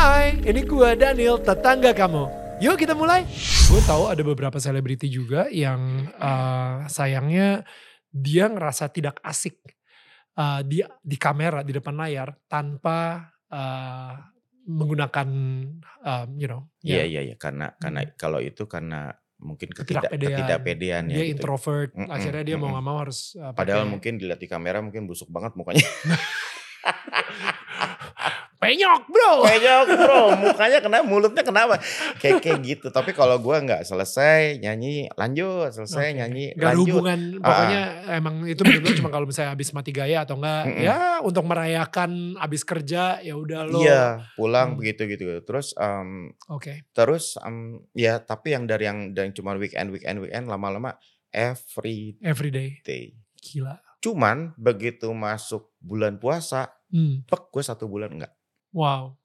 Hai, ini gua Daniel, tetangga kamu. Yuk kita mulai. Gue tahu ada beberapa selebriti juga yang uh, sayangnya dia ngerasa tidak asik uh, di di kamera di depan layar tanpa uh, menggunakan um, you know Iya ya iya iya karena karena Hmm. kalau itu karena mungkin ketidak ketidakpedean ketidakpedean ya dia gitu. introvert Mm-mm, akhirnya dia mau mm-mm. nggak mau harus uh, Padahal pakai mungkin dilihat di kamera mungkin busuk banget mukanya. penyok bro Kayaknya bro mukanya kenapa mulutnya kenapa kayak kayak gitu. Tapi kalau gua nggak selesai nyanyi lanjut selesai Oke. nyanyi Gak lanjut. hubungan, pokoknya emang itu benar-benar cuma kalau misalnya habis mati gaya atau enggak, Mm-mm. ya untuk merayakan habis kerja ya udah lo. Iya pulang Hmm. begitu gitu. Terus em, Oke. terus em, ya tapi yang dari yang dari cuma weekend weekend weekend lama-lama every Everyday. day. Gila. Cuman begitu masuk bulan puasa, Hmm. pek gue satu bulan enggak. Wow.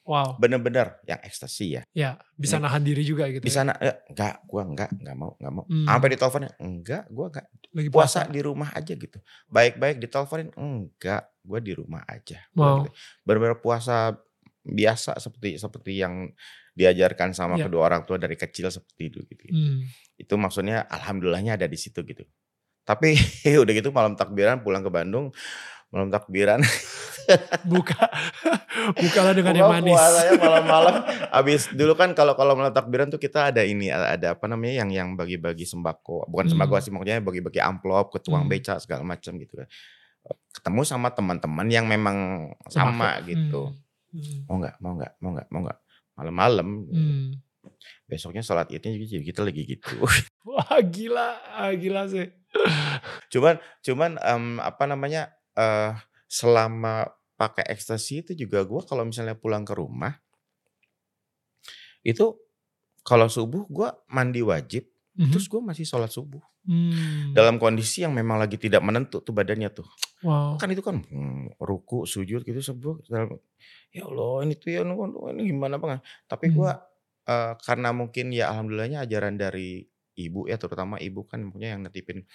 Wow. Bener-bener yang ekstasi ya. Ya, bisa Nih. nahan diri juga gitu. Ya. sana ya, enggak, gua enggak, enggak mau, enggak mau. Hmm. Sampai diteleponnya, enggak, gua enggak. Lagi Puasa puasa. di rumah aja gitu. Baik-baik diteleponin, enggak, gua di rumah aja. Wow. Bener-bener puasa biasa seperti seperti yang diajarkan sama Ya. kedua orang tua dari kecil seperti itu gitu. Hmm. Itu maksudnya alhamdulillahnya ada di situ gitu. Tapi udah gitu malam takbiran pulang ke Bandung, malam takbiran Buka. Bukalah dengan yang Gua manis. puasanya malam-malam. Abis dulu kan kalau kalau malam takbiran tuh kita ada ini ada, apa namanya yang yang bagi-bagi sembako. Bukan Hmm. sembako sih maksudnya bagi-bagi amplop ke tukang Hmm. beca segala macam gitu kan. Ketemu sama teman-teman yang memang sama Sembako. gitu. Hmm. Mau nggak? Mau nggak? Mau nggak? Mau nggak? Malam-malam. Hmm. Besoknya sholat idnya juga kita lagi gitu. Wah gila, ah, gila sih. cuman cuman em, apa namanya eh selama pakai ekstasi itu juga gua kalau misalnya pulang ke rumah itu kalau subuh gua mandi wajib Mhm. terus gua masih sholat subuh Hmm. dalam kondisi yang memang lagi tidak menentu tuh badannya tuh Wow. kan itu kan hmm, ruku sujud gitu subuh ya Allah ini tuh ya ini gimana bang tapi Hmm. gua eh, karena mungkin ya alhamdulillahnya ajaran dari ibu ya terutama ibu kan punya yang netipin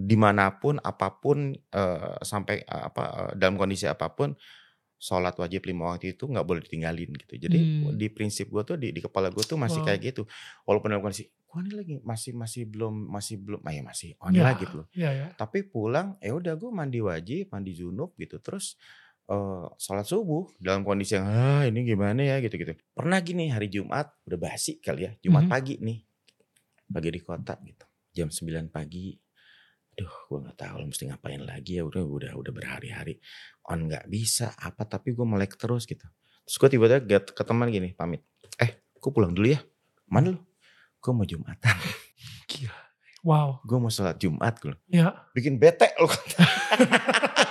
di mana pun apa pun eh, sampai eh, apa eh, dalam kondisi apa pun sholat wajib lima waktu itu nggak boleh ditinggalin gitu. Jadi Hmm. di prinsip gue tuh di, di kepala gue tuh masih Wow. kayak gitu. Walaupun dalam kondisi gua ini lagi? Masih masih belum masih belum ah ya masih on Ya, lagi gitu loh ya, ya. tapi pulang ya udah gue mandi wajib mandi junub gitu. Terus eh sholat subuh dalam kondisi yang ah ini gimana ya? Gitu gitu pernah gini hari Jumat udah basi kali ya Jumat Mhm. pagi nih pagi di kota gitu. Jam 9 pagi Duh, gue nggak tahu mesti ngapain lagi ya udah udah udah berhari-hari on nggak bisa apa tapi gue melek terus gitu. Terus gue tiba-tiba get ke teman gini pamit. Eh gue pulang dulu ya? Mana lu? Gue mau jumatan. Gila. Wow. gue mau sholat Jumat gue Ya. bikin bete lu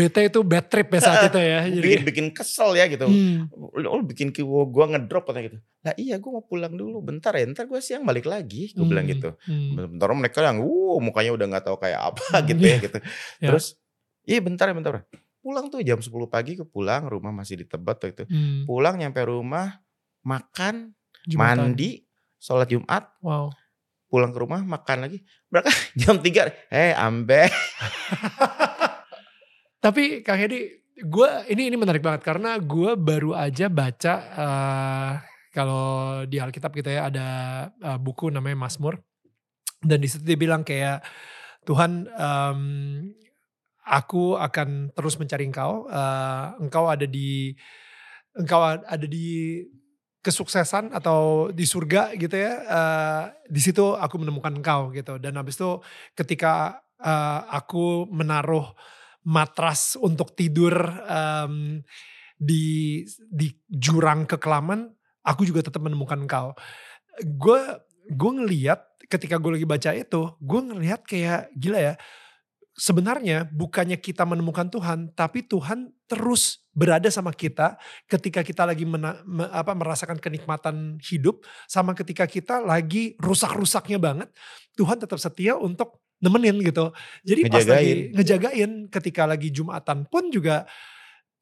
BT itu bad trip ya saat itu ya. Jadi, bikin, bikin kesel ya gitu. Hmm. Lu bikin gua, gua ngedrop katanya gitu. Lah iya gua mau pulang dulu bentar ya. Ntar gua siang balik lagi. Bilang Hmm. gitu. Hmm. Bentar mereka yang uh mukanya udah nggak tahu kayak apa Hmm, gitu ya iya. gitu. Ya. Terus iya bentar ya bentar. Pulang tuh jam 10 pagi ke pulang rumah masih di Tebet tuh itu. Hmm. Pulang nyampe rumah makan, Jumatan. mandi, sholat Jumat, Wow. pulang ke rumah makan lagi. Berapa jam 3. Eh ambe. Tapi Kang Hedi, gue ini ini menarik banget karena gue baru aja baca eh, kalau di Alkitab kita ya ada eh, buku namanya Mazmur. Dan di situ dia bilang kayak Tuhan em, aku akan terus mencari engkau, eh, engkau ada di engkau ada di kesuksesan atau di surga gitu ya, eh, di situ aku menemukan engkau gitu. Dan habis itu ketika eh, aku menaruh matras untuk tidur em, di di jurang kekelaman, aku juga tetap menemukan engkau. Gue gue ngeliat ketika gue lagi baca itu, gue ngeliat kayak gila ya. Sebenarnya bukannya kita menemukan Tuhan, tapi Tuhan terus berada sama kita ketika kita lagi mena- me- apa, merasakan kenikmatan hidup, sama ketika kita lagi rusak-rusaknya banget, Tuhan tetap setia untuk nemenin gitu. Jadi pas lagi Ngejagain. ngejagain ketika lagi Jumatan pun juga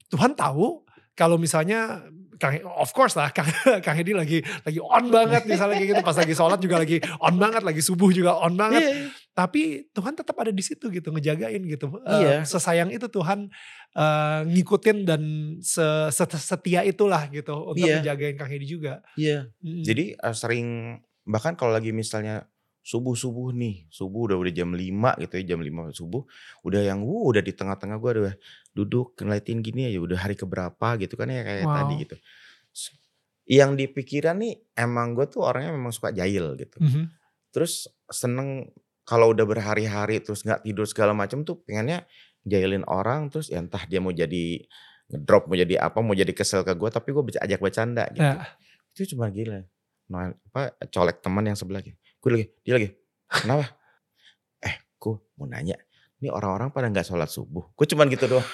Tuhan tahu kalau misalnya Kang, of course lah Kang, Kang Hedi lagi lagi on banget misalnya kayak gitu pas lagi sholat juga lagi on banget lagi subuh juga on banget iya. tapi Tuhan tetap ada di situ gitu ngejagain gitu. Uh, Iya. sesayang itu Tuhan uh, ngikutin dan se- se- setia itulah gitu untuk Iya. ngejagain Kang Hedi juga. Iya. Mm. Jadi uh, sering bahkan kalau lagi misalnya subuh-subuh nih, subuh udah udah jam 5 gitu ya, jam 5 subuh, udah yang wuh udah di tengah-tengah gua udah duduk ngeliatin gini aja udah hari keberapa gitu kan ya kayak tadi Wow. gitu. S- Yang dipikiran nih emang gue tuh orangnya memang suka jahil gitu. Mhm. Terus seneng kalau udah berhari-hari terus nggak tidur segala macam tuh pengennya jahilin orang terus ya entah dia mau jadi ngedrop mau jadi apa mau jadi kesel ke gue tapi gue ajak bercanda gitu Ya. itu cuma gila nah, apa colek teman yang sebelah gitu gue lagi dia lagi kenapa? Eh gue mau nanya ini orang-orang pada nggak sholat subuh? Gue cuman gitu doang.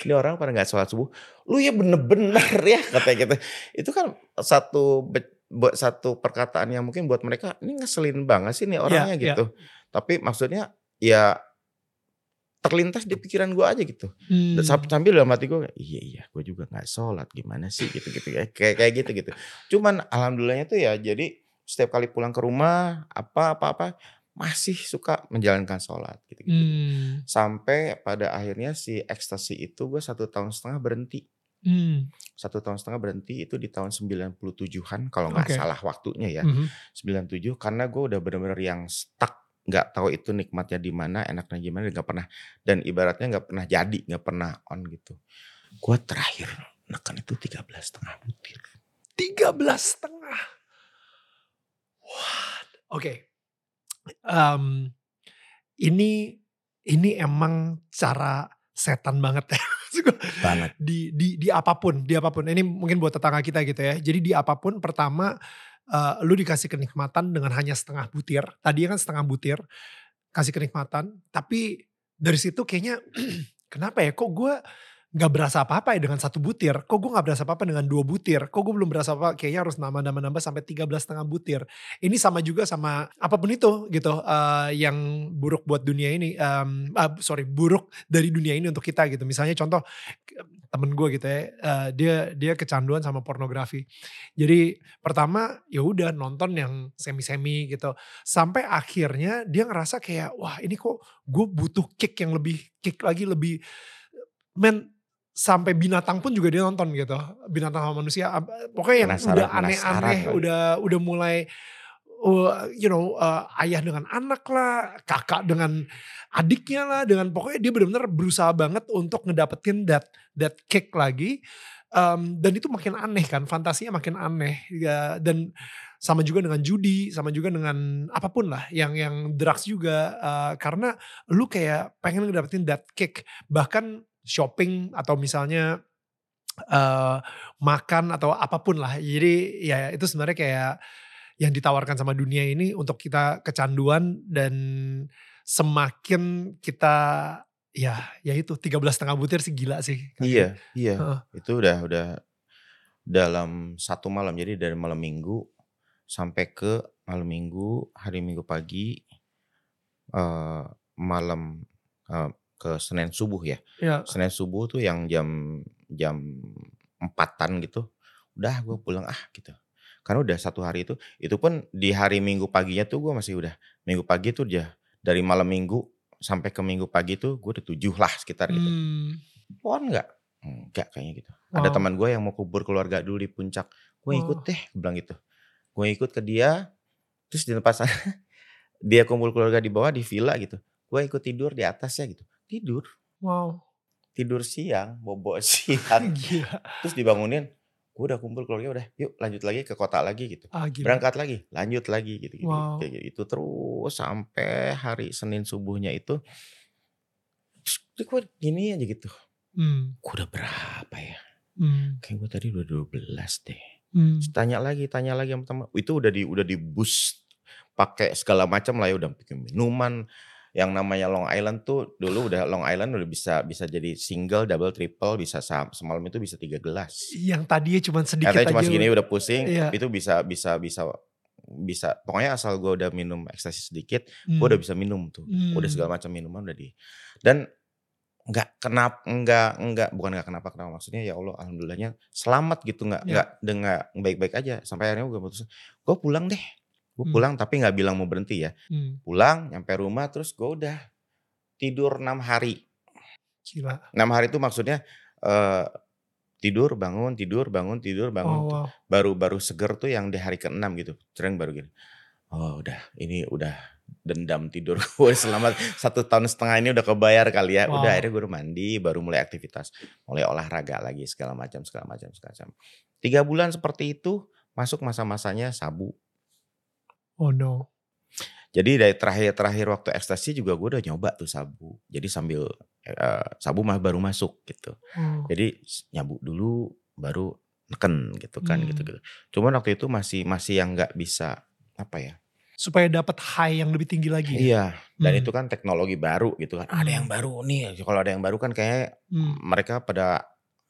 Ini orang pada nggak sholat subuh? Lu ya bener-bener ya katanya gitu. Itu kan satu buat satu perkataan yang mungkin buat mereka ini ngeselin banget sih nih orangnya ya. gitu. Tapi maksudnya ya terlintas di pikiran gue aja gitu. Hmm. dan sambil dalam hati gue iya iya gue juga nggak sholat gimana sih? Gitu gitu kayak kayak gitu gitu cuman alhamdulillahnya tuh ya jadi setiap kali pulang ke rumah apa apa apa masih suka menjalankan sholat gitu gitu Hmm. sampai pada akhirnya si ekstasi itu gue satu tahun setengah berhenti Hmm. satu tahun setengah berhenti itu di tahun 97-an kalau nggak Oke. salah waktunya ya Mhm. 97 karena gue udah bener-bener yang stuck nggak tahu itu nikmatnya di mana enaknya gimana nggak pernah dan ibaratnya nggak pernah jadi nggak pernah on gitu gue terakhir neken itu 13 setengah butir 13 setengah. What? Oke. Em, ini ini emang cara setan banget ya. Banget di di di apa pun, di apa pun. Ini mungkin buat tetangga kita gitu ya. Jadi di apa pun pertama eh, lu dikasih kenikmatan dengan hanya setengah butir. Tadi kan setengah butir kasih kenikmatan, tapi dari situ kayaknya kenapa ya kok gue nggak berasa apa-apa ya dengan satu butir, kok gue nggak berasa apa-apa dengan dua butir, kok gue belum berasa apa, kayaknya harus nambah-nambah-nambah sampai 13 setengah butir. Ini sama juga sama apa pun itu gitu, eh, yang buruk buat dunia ini, em, ah, sorry buruk dari dunia ini untuk kita gitu. Misalnya contoh temen gue gitu ya, eh, dia dia kecanduan sama pornografi. Jadi pertama ya udah nonton yang semi-semi gitu, sampai akhirnya dia ngerasa kayak wah ini kok gue butuh kick yang lebih kick lagi lebih men sampai binatang pun juga dia nonton gitu. Binatang sama manusia. Pokoknya yang Penasaran- udah aneh-aneh kali. udah udah mulai uh, you know uh, ayah dengan anak lah kakak dengan adiknya lah dengan pokoknya dia benar-benar berusaha banget untuk ngedapetin that that kick lagi. Um, dan itu makin aneh kan fantasinya makin aneh. Ya, dan sama juga dengan judi sama juga dengan apa pun lah yang yang drugs juga. Uh, karena lu kayak pengen ngedapetin that kick. Bahkan shopping atau misalnya eh makan atau apa pun lah. Jadi ya itu sebenarnya kayak yang ditawarkan sama dunia ini untuk kita kecanduan dan semakin kita ya ya itu 13 setengah butir sih gila sih iya iya. Heeh. itu udah udah dalam satu malam. Jadi dari malam minggu sampai ke malam minggu hari minggu pagi eh malam eh, ke Senin subuh ya. Ya. Senin subuh tuh yang jam jam empatan gitu udah gue pulang ah gitu. Karena udah satu hari itu itu pun di hari minggu paginya tuh gue masih udah minggu pagi tuh dia dari malam minggu sampai ke minggu pagi tuh gue udah tujuh lah sekitar gitu. Hmm, pohon nggak? Enggak kayaknya gitu. Ada Wow. teman gue yang mau kubur keluarga dulu di puncak gue ikut Wow. deh gue bilang gitu. Gue ikut ke dia terus di tempat sana dia kumpul keluarga di bawah di villa gitu. Gue ikut tidur di atasnya gitu tidur. Wow. Tidur siang bobo siang. Gila. Terus dibangunin gue udah kumpul keluarga udah yuk lanjut lagi ke kota lagi gitu. Ah gila. Berangkat lagi lanjut lagi gitu gitu Wow. kayak gitu itu terus sampai hari Senin subuhnya itu terus gue gini aja gitu. Hmm, gue udah berapa ya? Hmm, kayak gue tadi udah 12 deh. Hmm. Terus tanya lagi tanya lagi sama teman itu udah di udah di bus pakai segala macam lah ya udah bikin minuman yang namanya Long Island tuh dulu udah Long Island udah bisa bisa jadi single double triple bisa sa- semalam itu bisa tiga gelas. Yang tadinya cuma sedikit Katanya cuma aja. segini udah pusing, Iya. itu bisa bisa bisa bisa. Pokoknya asal gue udah minum ekstasi sedikit, hmm, gue udah bisa minum tuh, udah hmm, segala macam minuman udah di dan nggak kenapa nggak nggak bukan nggak kenapa kenapa maksudnya ya Allah alhamdulillahnya selamat gitu nggak Ya. nggak dengan baik-baik aja. Sampai akhirnya gue putus gue pulang deh Gue Hmm. pulang tapi nggak bilang mau berhenti ya. Hmm, Pulang, nyampe rumah terus gue udah tidur enam hari. gila. Enam hari itu maksudnya eh, tidur, bangun, tidur, bangun, tidur, bangun. Oh, wow. Baru baru seger tuh yang di hari ke-6 gitu. Cereng baru gini. Oh udah, ini udah dendam tidur gue selama satu tahun setengah ini udah kebayar kali ya. Udah Wow. akhirnya gue udah mandi, baru mulai aktivitas, mulai olahraga lagi segala macam, segala macam, segala macam. Tiga bulan seperti itu masuk masa-masanya sabu. Oh no. Jadi dari terakhir-terakhir waktu ekstasi juga gue udah nyoba tuh sabu. Jadi sambil eh, sabu mah baru masuk gitu. Oh. Jadi nyabu dulu baru neken gitu kan Hmm. gitu gitu. Cuman waktu itu masih masih yang nggak bisa apa ya? Supaya dapat high yang lebih tinggi lagi. ya? Iya. Dan Hmm. itu kan teknologi baru gitu kan. Ada yang Hmm. baru nih. Kalau ada yang baru kan kayak Hmm, mereka pada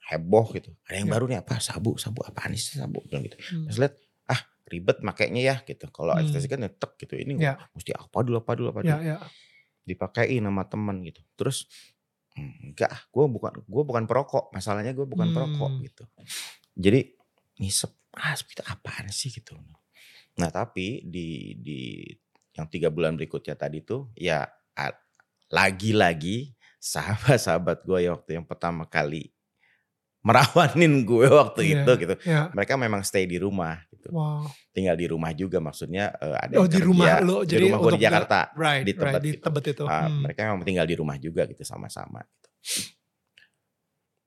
heboh gitu. Ada yang Ya. baru nih apa sabu sabu apaan sih sabu bilang gitu. hmm. Terus lihat ribet makainya ya gitu. Kalau Hmm. ekstasi kan nyetek gitu. Ini Ya. mesti apa dulu apa dulu apa dulu. Ya, ya. dipakein sama temen gitu. Terus "Hmm, enggak, gue bukan gue bukan perokok. Masalahnya gue bukan perokok Hmm. gitu. Jadi ngisep ah itu apaan sih gitu. Nah tapi di di yang tiga bulan berikutnya tadi tuh ya lagi-lagi sahabat-sahabat gue yang waktu yang pertama kali merawanin gue waktu Iya. itu gitu. Ya. Mereka memang stay di rumah gitu. Wow. Tinggal di rumah juga maksudnya eh, ada Oh yang di kerja. rumah lo di jadi rumah gue di Jakarta. Right, di right, Tebet di. Tebet itu. Ah, Hmm. mereka memang tinggal di rumah juga gitu sama-sama. Gitu.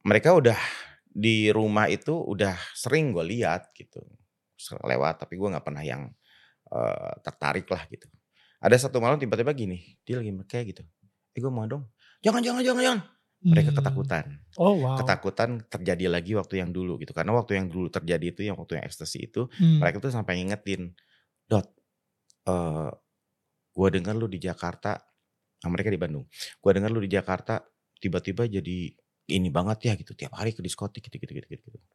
Mereka udah di rumah itu udah sering gue lihat gitu, lewat tapi gue nggak pernah yang eh, tertarik lah gitu. Ada satu malam tiba-tiba gini, dia lagi kayak gitu, eh gue mau dong, jangan jangan jangan jangan. Mereka Hmm. ketakutan, Oh wow. ketakutan terjadi lagi waktu yang dulu gitu. Karena waktu yang dulu terjadi itu, yang waktu yang ekstasi itu, Hmm. mereka tuh sampai ngingetin, dot, eh gue dengar lu di Jakarta, nah, mereka di Bandung. Gue dengar lu di Jakarta tiba-tiba jadi ini banget ya gitu, tiap hari ke diskotik gitu gitu gitu gitu. gitu.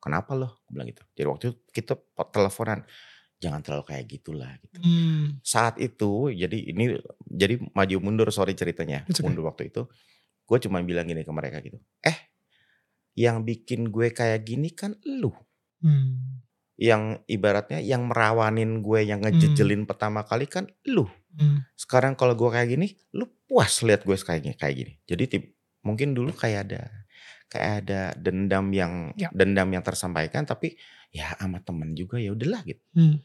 Kenapa loh? Gue bilang gitu. Jadi waktu itu kita po- teleponan, jangan terlalu kayak gitulah gitu. Hmm. Saat itu jadi ini jadi maju mundur sorry ceritanya, okay. mundur waktu itu. Gue cuma bilang gini ke mereka gitu, eh yang bikin gue kayak gini kan lu Hmm. yang ibaratnya yang merawanin gue yang ngejejelin pertama kali kan lu. Hmm. Sekarang kalau gue kayak gini, lu puas lihat gue kayak gini, kayak gini. Jadi tip- mungkin dulu kayak ada kayak ada dendam yang Ya. dendam yang tersampaikan tapi ya sama temen juga ya udahlah gitu. Hmm.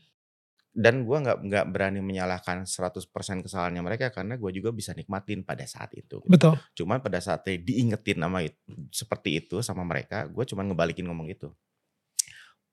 Dan gue nggak nggak berani menyalahkan 100% kesalahannya mereka karena gue juga bisa nikmatin pada saat itu. gitu. Betul. Cuman pada saat diingetin nama itu, seperti itu sama mereka, gue cuman ngebalikin ngomong gitu.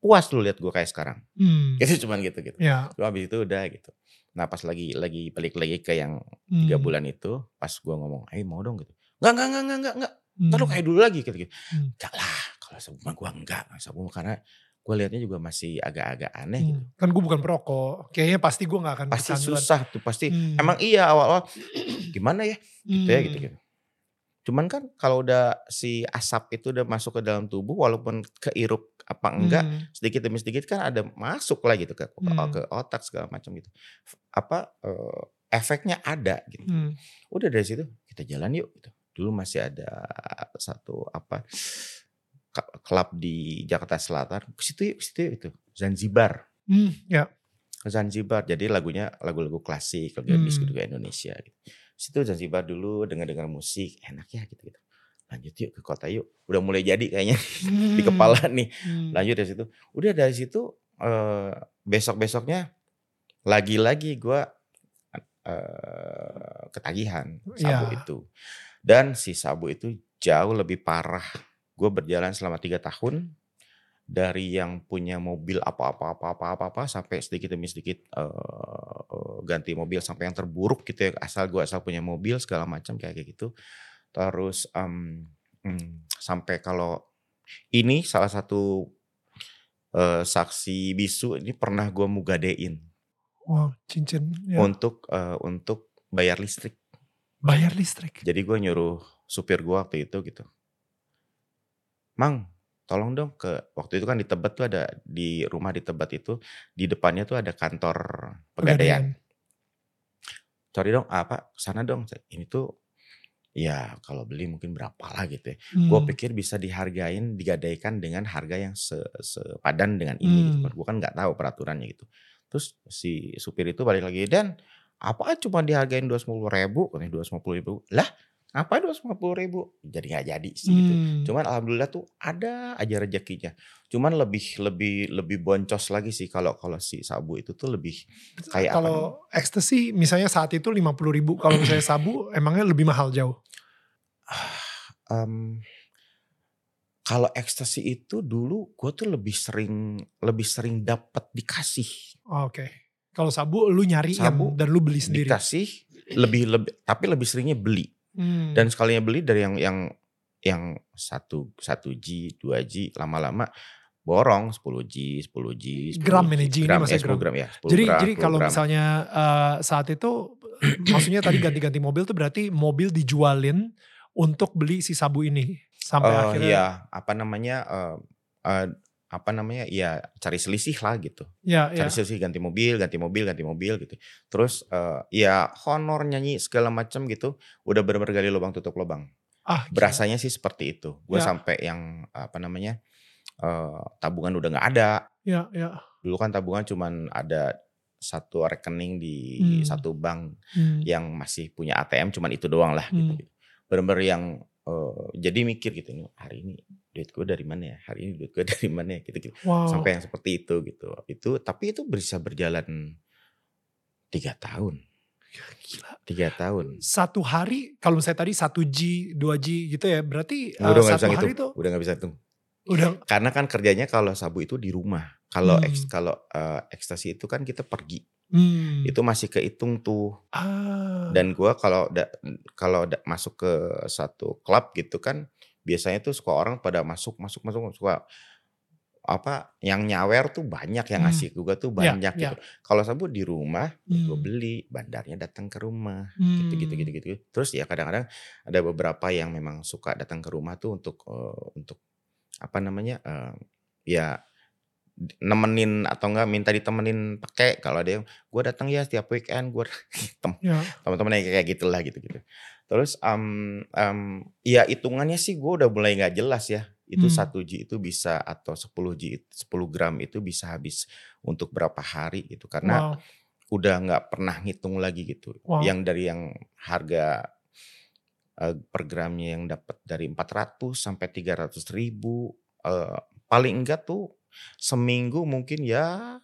Puas lu lihat gue kayak sekarang. Hmm. Itu cuman gitu gitu. Ya. Terus habis itu udah gitu. Nah pas lagi lagi balik lagi ke yang tiga Hmm. bulan itu, pas gue ngomong, eh mau dong gitu. Enggak, enggak, enggak, enggak, enggak, enggak. Hmm. Ntar lu kayak dulu lagi gitu. gitu. Hmm. Enggak lah, kalau sabu mah gue enggak. Sabu mah karena gue liatnya juga masih agak-agak aneh Hmm. gitu. Kan gue bukan perokok. Kayaknya pasti gue gak akan Pasti kecanduan. susah tuh, pasti. Hmm. Emang iya awal-awal gimana ya gitu ya Hmm. gitu gitu. Cuman kan kalau udah si asap itu udah masuk ke dalam tubuh walaupun keirup apa enggak Hmm. sedikit demi sedikit kan ada masuk lah gitu ke Hmm. ke otak segala macam gitu. Apa eh, efeknya ada gitu. Hmm. Udah dari situ kita jalan yuk gitu. Dulu masih ada satu apa klub di Jakarta Selatan. Ke situ ke situ itu. Zanzibar. Hmm. Ya. Ke Zanzibar. Jadi lagunya lagu-lagu klasik, lagu Hmm. disco juga Indonesia gitu. Situ Zanzibar dulu dengar-dengar musik, enak ya gitu-gitu. Lanjut yuk ke kota yuk. Udah mulai jadi kayaknya di Hmm. kepala nih. Hmm. Lanjut dari situ. Udah dari situ eh, besok-besoknya lagi-lagi gua eh, ketagihan sabu Iya. itu. Dan si sabu itu jauh lebih parah. Gue berjalan selama tiga tahun dari yang punya mobil apa-apa apa-apa apa-apa sampai sedikit demi sedikit eh, ganti mobil sampai yang terburuk gitu ya asal gue asal punya mobil segala macam kayak kayak gitu terus hmm, sampai kalau ini salah satu eh, saksi bisu ini pernah gue mugadein Wow, cincin. Ya. untuk eh, untuk bayar listrik Bayar listrik. jadi gue nyuruh supir gue waktu itu gitu Mang tolong dong ke waktu itu kan di Tebet tuh ada di rumah di Tebet itu di depannya tuh ada kantor pegadaian cari dong apa sana dong ini tuh ya kalau beli mungkin berapa lah gitu ya Hmm. gue pikir bisa dihargain digadaikan dengan harga yang se- sepadan dengan ini gitu Hmm. kan gue kan nggak tahu peraturannya gitu Terus si supir itu balik lagi, "Dan, apaan cuma dihargain Rp250.000?" Katanya, "Rp250.000." Lah, ngapain Rp250.000? Jadi nggak jadi sih gitu. Mmm. Cuman alhamdulillah tuh ada aja rezekinya. Cuman lebih lebih lebih boncos lagi sih kalau kalau si sabu itu tuh lebih kayak apa Kalau ecstasy misalnya saat itu Rp50.000, kalau misalnya sabu emangnya lebih mahal jauh? Mmm, kalau ecstasy itu dulu gue tuh lebih sering lebih sering dapat dikasih. Oke. Kalau sabu lu nyari Sabu yang dan lu beli sendiri? Dikasih lebih lebih tapi lebih seringnya beli. Mmm. Dan sekalinya beli dari yang yang yang satu 1G, 2G, lama-lama borong 10G, 10G, 10G. Gram ini, G ini gram, maksudnya ya 10 gram. gram ya, 10 Jadi gram, jadi 10 kalau gram. misalnya, eee, saat itu maksudnya tadi ganti-ganti mobil tuh berarti mobil dijualin untuk beli si sabu ini? Sampai Eh, akhirnya iya, apa namanya, eee eee, apa namanya, ya cari selisih lah gitu. Ya ya. Cari selisih ganti mobil ganti mobil ganti mobil gitu. Terus, eee, ya honor, nyanyi, segala macam gitu, udah bener-bener gali lubang tutup lubang. Ah. Berasanya sih seperti itu. Gue Ya. sampai yang, apa namanya, eee, tabungan udah nggak ada. Ya ya. Dulu kan tabungan cuman ada satu rekening di Mmm. satu bank Mmm. yang masih punya ATM cuman itu doang lah Mmm. gitu. Bener-bener yang, eee, jadi mikir gitu, "Nih hari ini duit gue dari mana ya? Hari ini duit gue dari mana ya?" Gitu-gitu. Wow. Sampai yang seperti itu gitu. Itu tapi itu bisa berjalan 3 tahun. Gila. 3 tahun. Satu hari kalau misalnya tadi 1G, 2G gitu ya, berarti, Udah bisa satu ngitung, hari tuh udah nggak bisa hitung. udah Karena kan kerjanya kalau sabu itu di rumah. Kalau eks Mmm. kalau, eee, ekstasi itu kan kita pergi. Mmm. Itu masih kehitung tuh. Ah. Dan gua kalau da kalau da masuk ke satu klub gitu kan, biasanya tuh suka orang pada masuk masuk masuk, suka apa, yang nyawer tuh banyak, yang Mmm. ngasih juga tuh Ya banyak ya. gitu. Kalau sabu di rumah, ya gua Mmm. beli, bandarnya datang ke rumah, gitu gitu gitu Mmm. gitu. Terus ya kadang-kadang ada beberapa yang memang suka datang ke rumah tuh untuk, eee, untuk apa namanya, eee, ya nemenin atau enggak minta ditemenin pakai. Kalau ada yang, "Gua datang ya setiap weekend, gua" tem Ya. teman-teman yang kayak gitulah gitu-gitu. Terus, mmm mmm, ya hitungannya sih gua udah mulai nggak jelas ya. Itu Mmm. 1G itu bisa atau 10G 10 gram itu bisa habis untuk berapa hari gitu. Karena Wow. udah nggak pernah ngitung lagi gitu. Wow. Yang dari yang harga, eee, per gramnya yang dapat dari 400 sampai 300.000, eee, paling enggak tuh seminggu mungkin ya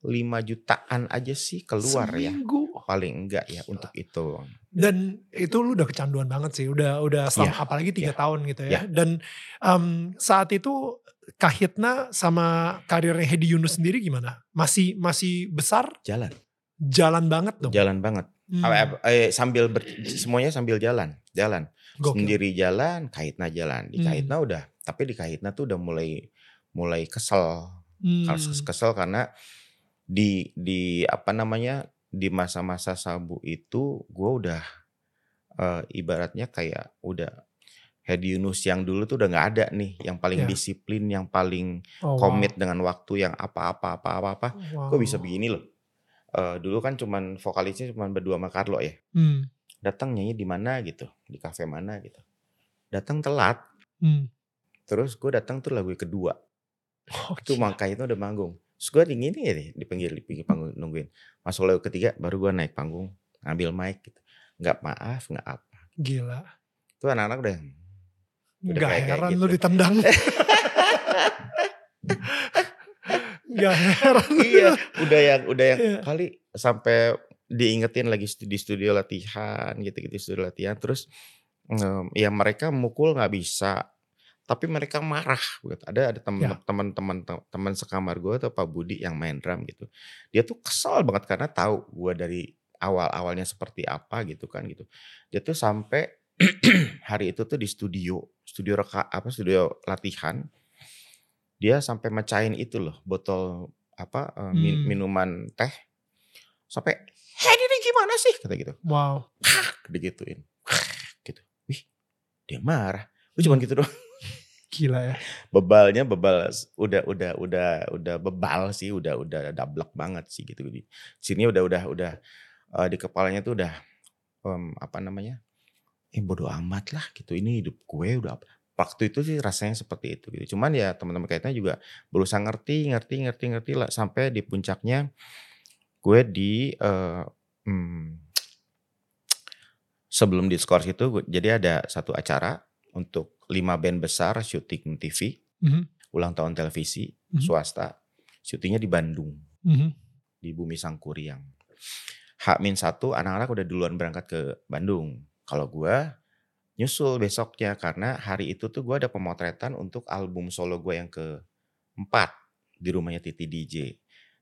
5 jutaan aja sih keluar ya. Seminggu? Paling enggak ya untuk itu. Dan itu lu udah kecanduan banget sih, udah udah selama Iya, apalagi 3 iya, tahun gitu ya. iya. Dan, mmm, saat itu Kahitna sama karirnya Hedi Yunus sendiri gimana? Masih masih besar? Jalan. Jalan banget dong? Jalan banget. Ap eh, sambil ber semuanya sambil jalan, jalan. Gokil. Sendiri jalan, Kahitna jalan. Di. Kahitna udah tapi di Kahitna tuh udah mulai mulai kesel. Mmm. kesel karena di di apa namanya, di masa-masa sabu itu gua udah, eee, ibaratnya kayak udah Hedi Yunus yang dulu tuh udah nggak ada nih, yang paling Iya. disiplin, yang paling Oh, wow. komit dengan waktu, yang apa-apa apa-apa, kok bisa Wow. begini loh. Eee, dulu kan cuman vokalisnya cuman berdua sama Carlo ya. Mmm. Datang nyanyi di mana gitu, di kafe mana gitu. Datang telat. Mmm. Terus gue datang tuh lagu kedua. Oh, Itu gila. Mangka itu udah manggung. Terus gue dingin ya deh di pinggir di pinggir panggung nungguin. Masuk lagu ketiga baru gue naik panggung, ngambil mic gitu. Nggak maaf, nggak apa. Gila. Tuh anak-anak udah kayak heran gitu. lu ditendang. Nggak heran Iya, udah yang udah yang Iya. kali sampai diingetin lagi di studio latihan gitu-gitu, studio latihan. Terus, mmm, ya mereka mukul nggak bisa, tapi mereka marah gitu. Ada ada temen Ya. teman-teman te teman sekamar gue tuh Pak Budi yang main drum gitu. Dia tuh kesel banget karena tahu gue dari awal-awalnya seperti apa gitu kan gitu. Dia tuh sampai hari itu tuh di studio, studio reka apa, studio latihan, dia sampai mecahin itu loh, botol apa, eee, min Mmm. minuman teh. Sampai, "Hedi ini gimana sih?" Kata gitu. Wow. Digituin. Gitu. Wih, dia marah. Udah cuman Mmm. gitu doang. Gila ya. Bebalnya bebal udah udah udah udah bebal sih, udah udah dablek banget sih gitu. Di sini udah udah udah, eee, di kepalanya tuh udah, mmm, apa namanya, "Eh bodo amat lah gitu, ini hidup gue udah apa." waktu itu sih rasanya seperti itu gitu. Cuman ya teman-teman kayaknya juga berusaha ngerti, ngerti, ngerti, ngerti lah sampai di puncaknya gue di uh, hmm, sebelum diskors itu gue, jadi ada satu acara untuk lima band besar syuting TV, Mhm. ulang tahun televisi Mhm. swasta, syutingnya di Bandung Mhm. di Bumi Sangkuriang. H-1 anak-anak udah duluan berangkat ke Bandung. Kalau gue nyusul besoknya karena hari itu tuh gue ada pemotretan untuk album solo gue yang keempat di rumahnya Titi DJ.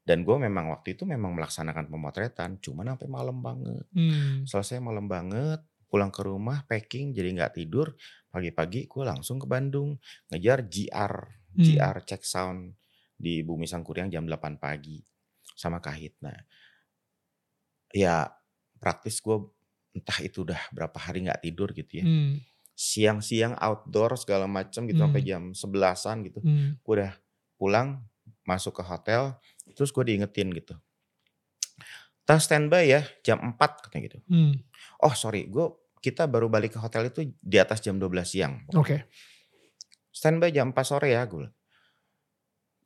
Dan gue memang waktu itu memang melaksanakan pemotretan, cuman sampai malam banget. Hmm. Selesai malam banget, pulang ke rumah, packing, jadi nggak tidur. Pagi-pagi gue langsung ke Bandung, ngejar GR, Hmm. GR check sound di Bumi Sangkuriang jam 8 pagi sama Kahit. Nah, ya praktis gue entah itu udah berapa hari nggak tidur gitu ya. Hmm. Siang-siang outdoor segala macam gitu sampai Hmm. jam sebelasan gitu. Hmm. Gue udah pulang, masuk ke hotel, terus gue diingetin gitu. Tas standby ya jam 4 katanya gitu. Hmm. Oh sorry, gue kita baru balik ke hotel itu di atas jam 12 siang. Oke. Standby jam 4 sore ya gue.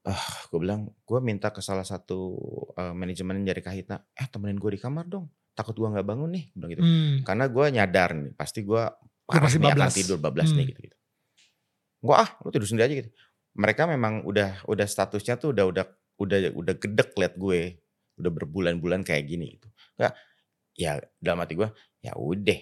Ah, gue bilang, gue minta ke salah satu eh, manajemen dari Kahitna, eh temenin gue di kamar dong. Takut gue nggak bangun nih, bilang gitu. Hmm. Karena gue nyadar nih, pasti gue pasti nih akan bablas. tidur bablas nih Hmm. gitu gitu. Gue ah, lu tidur sendiri aja gitu. Mereka memang udah udah statusnya tuh udah udah udah udah gedek liat gue, udah berbulan-bulan kayak gini gitu. Nggak, ya dalam hati gue, ya udah,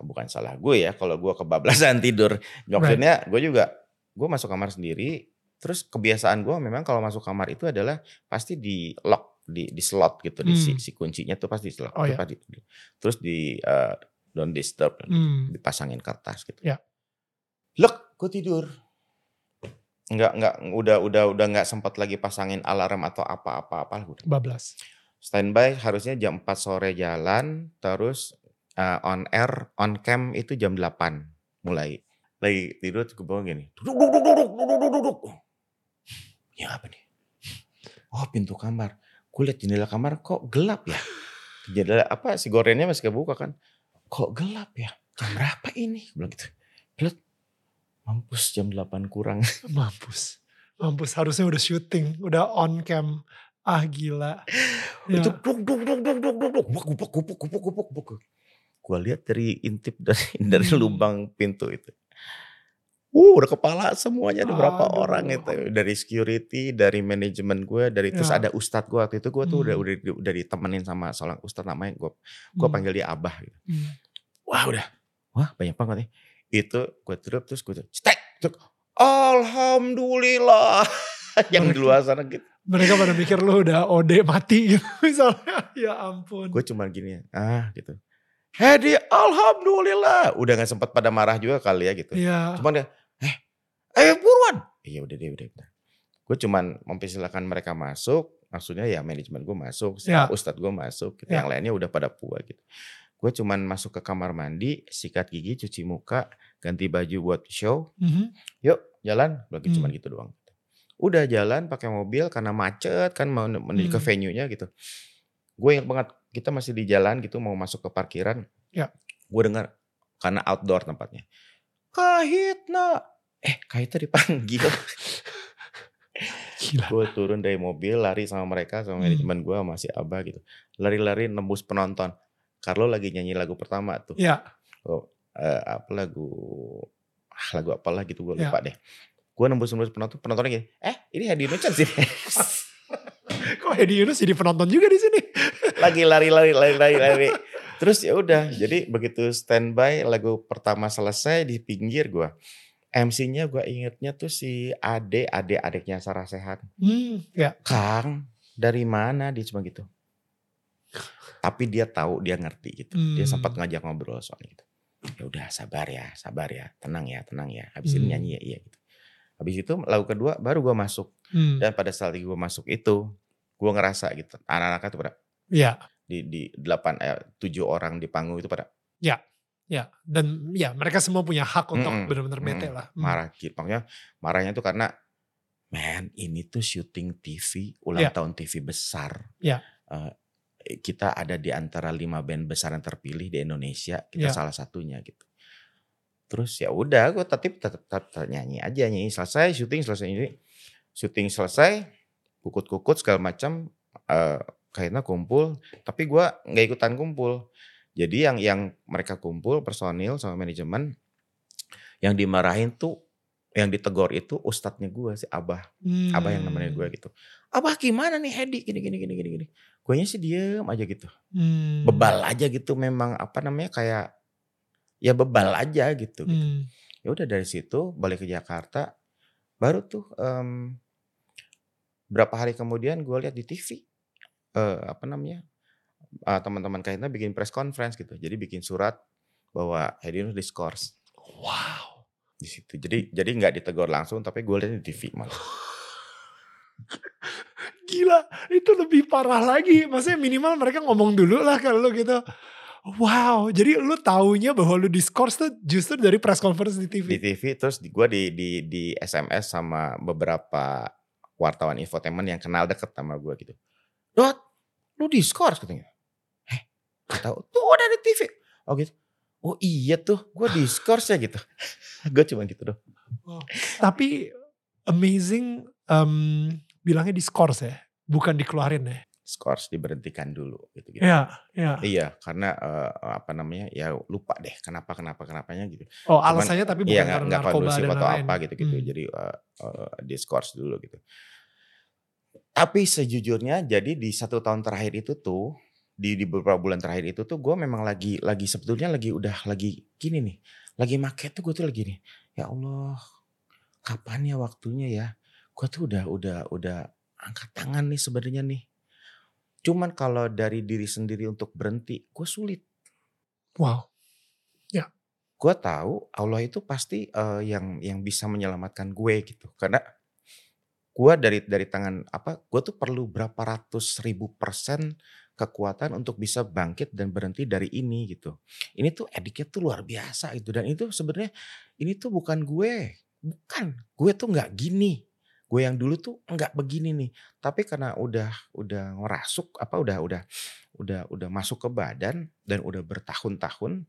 bukan salah gue ya kalau gue kebablasan tidur. Maksudnya gue juga, gue masuk kamar sendiri, terus kebiasaan gue memang kalau masuk kamar itu adalah pasti di lock, di, di slot gitu, di si, Hmm. si kuncinya tuh pasti di slot. Oh, ya. pasti di- terus di eh, don't disturb, Hmm. dipasangin kertas gitu. Ya. Lek, gue tidur. Enggak, enggak, udah, udah, udah nggak sempat lagi pasangin alarm atau apa-apa, apa udah. Bablas. Standby harusnya jam 4 sore jalan, terus eh, on air, on cam itu jam 8 mulai. Lagi tidur gue bangun gini. Duduk, duduk, duduk, duduk, duduk, duduk. Ya apa nih? Oh pintu kamar. Gue liat jendela kamar kok gelap ya? Jendela apa si gorennya masih kebuka kan? Kok gelap ya? Jam berapa ini? Gue bilang gitu. Lihat, mampus jam 8 kurang. Mampus. Mampus. Harusnya udah syuting. Udah on cam. Ah gila. Ya. Itu duk duk duk duk duk duk duk. Gupuk gupuk gupuk gupuk gupuk. Gua lihat dari intip dari dari Hmm. lubang pintu itu. Uh, udah kepala semuanya ada berapa Aduh. orang itu dari security, dari manajemen gue, dari terus Ya. ada ustadz gue waktu itu gue tuh udah Hmm. udah udah ditemenin sama seorang ustadz namanya gue gue Hmm. panggil dia abah gitu. Hmm. Wah udah, wah banyak banget nih. Itu gue tutup terus gue cetek. Alhamdulillah. Yang di luar sana gitu. Mereka pada mikir lu udah OD mati gitu misalnya. Ya ampun. Gue cuman gini, ah gitu. Hedi, alhamdulillah. Udah gak sempat pada marah juga kali ya gitu. Iya. Cuman dia, eh, eh buruan. Iya udah deh, udah. udah. Gue cuman mempersilahkan mereka masuk. Maksudnya ya manajemen gue masuk, Ya. ustadz gue masuk. Gitu. Ya. Yang lainnya udah pada puas gitu. Gue cuman masuk ke kamar mandi, sikat gigi, cuci muka, ganti baju buat show. Mhm. Yuk jalan, lagi cuman Hmm. gitu doang. Udah jalan pakai mobil karena macet kan mau menuju ke Hmm. venue-nya gitu. Gue ingat banget kita masih di jalan gitu mau masuk ke parkiran. Ya. Gue dengar karena outdoor tempatnya. Kahitna. Eh Kahitna dipanggil. Gila. gue turun dari mobil lari sama mereka sama Hmm. manajemen gue masih abah gitu. Lari-lari nembus penonton. Carlo lagi nyanyi lagu pertama tuh. Ya. Oh, eh, apa lagu ah, lagu apalah gitu gue Ya. lupa deh. Gue nembus nembus penonton penontonnya gini, eh ini Hadi Nucan sih. Kok Hedi Yunus jadi penonton juga di sini? lagi lari lari lari lari lari. Terus ya udah, jadi begitu standby lagu pertama selesai di pinggir gue. MC-nya gue ingetnya tuh si Ade, Ade adiknya Sarah Sehat. Hmm. Ya. Kang, dari mana dia cuma gitu. Tapi dia tahu, dia ngerti gitu. Dia Hmm. sempat ngajak ngobrol soal gitu. Ya udah sabar ya, sabar ya, tenang ya, tenang ya. Habis ini Hmm. nyanyi ya, iya gitu. Habis itu lagu kedua baru gue masuk. Hmm. Dan pada saat gue masuk itu, gue ngerasa gitu. Anak-anaknya tuh pada Ya. di di delapan eh, tujuh orang di panggung itu pada Ya. Dan ya mereka semua punya hak untuk Mm-mm. benar-benar bete Mm-mm. lah. Hmm. marah gitu. Makanya marahnya tuh karena man ini tuh syuting TV ulang Ya. tahun TV besar. Ya. Eh, kita ada di antara lima band besar yang terpilih di Indonesia. Kita Ya. salah satunya gitu. Terus ya udah gue tetap tetap tetap nyanyi aja, nyanyi selesai, syuting selesai ini. Syuting selesai, kukut-kukut segala macam, eee, akhirnya kumpul, tapi gue nggak ikutan kumpul. Jadi yang yang mereka kumpul personil sama manajemen, yang dimarahin tuh, yang ditegur itu ustadznya gue si Abah, Abah yang nemenin gue Mmm. gitu. "Abah gimana nih Hedi gini gini gini gini gini." Guanya sih diem aja gitu. Mmm. Bebal aja gitu memang apa namanya, kayak, ya bebal aja gitu gitu. Mmm. Ya udah dari situ balik ke Jakarta, baru tuh, mmm, berapa hari kemudian gue lihat di TV, eee, apa namanya, eee, teman-teman Kahitna bikin press conference gitu. Jadi bikin surat bahwa Hedi Yunus diskors. Wow. Di situ. Jadi jadi nggak ditegur langsung tapi gue lihat di TV malah. Gila, itu lebih parah lagi. Maksudnya minimal mereka ngomong dulu lah kalau lu gitu. Wow, jadi lu taunya bahwa lu diskors tuh justru dari press conference di Di TV? TV terus di gue di di di SMS sama beberapa wartawan infotainment yang kenal deket sama gue gitu. "Dot, lu diskors?" katanya. "Heh, nggak tahu." "Tuh ada di TV." Oh gitu. "Oh iya tuh, gue diskors ya?" gitu. Gue cuman gitu. Wow. Tapi amazing, mmm, bilangnya diskors ya? Bukan dikeluarin ya? Skors diberhentikan dulu gitu-gitu. Iya iya. Iya, karena, eee, apa namanya, ya lupa deh kenapa kenapa kenapanya gitu. Oh Cuman alasannya tapi iya bukan nggak karena narkoba dan atau lain-lain? apa gitu-gitu. Mmm. Jadi, eee eee, diskors dulu gitu. Tapi sejujurnya jadi di 1 tahun terakhir itu tuh, di di beberapa bulan terakhir itu tuh gue memang lagi lagi sebetulnya lagi udah lagi gini nih, lagi make tuh gue tuh lagi nih, "Ya Allah, kapan ya waktunya ya?" Gue tuh udah udah udah angkat tangan nih sebenarnya nih. Cuman kalau dari diri sendiri untuk berhenti, gue sulit. Wow. Ya. Gue tahu Allah itu pasti, eee, yang yang bisa menyelamatkan gue gitu. Karena gue dari dari tangan apa, gue tuh perlu berapa ratus ribu persen kekuatan untuk bisa bangkit dan berhenti dari ini gitu. Ini tuh addict-nya tuh luar biasa gitu dan itu sebenarnya ini tuh bukan gue, bukan. Gue tuh nggak gini. Gue yang dulu tuh nggak begini nih. Tapi karena udah udah ngerasuk apa udah udah udah udah masuk ke badan dan udah bertahun-tahun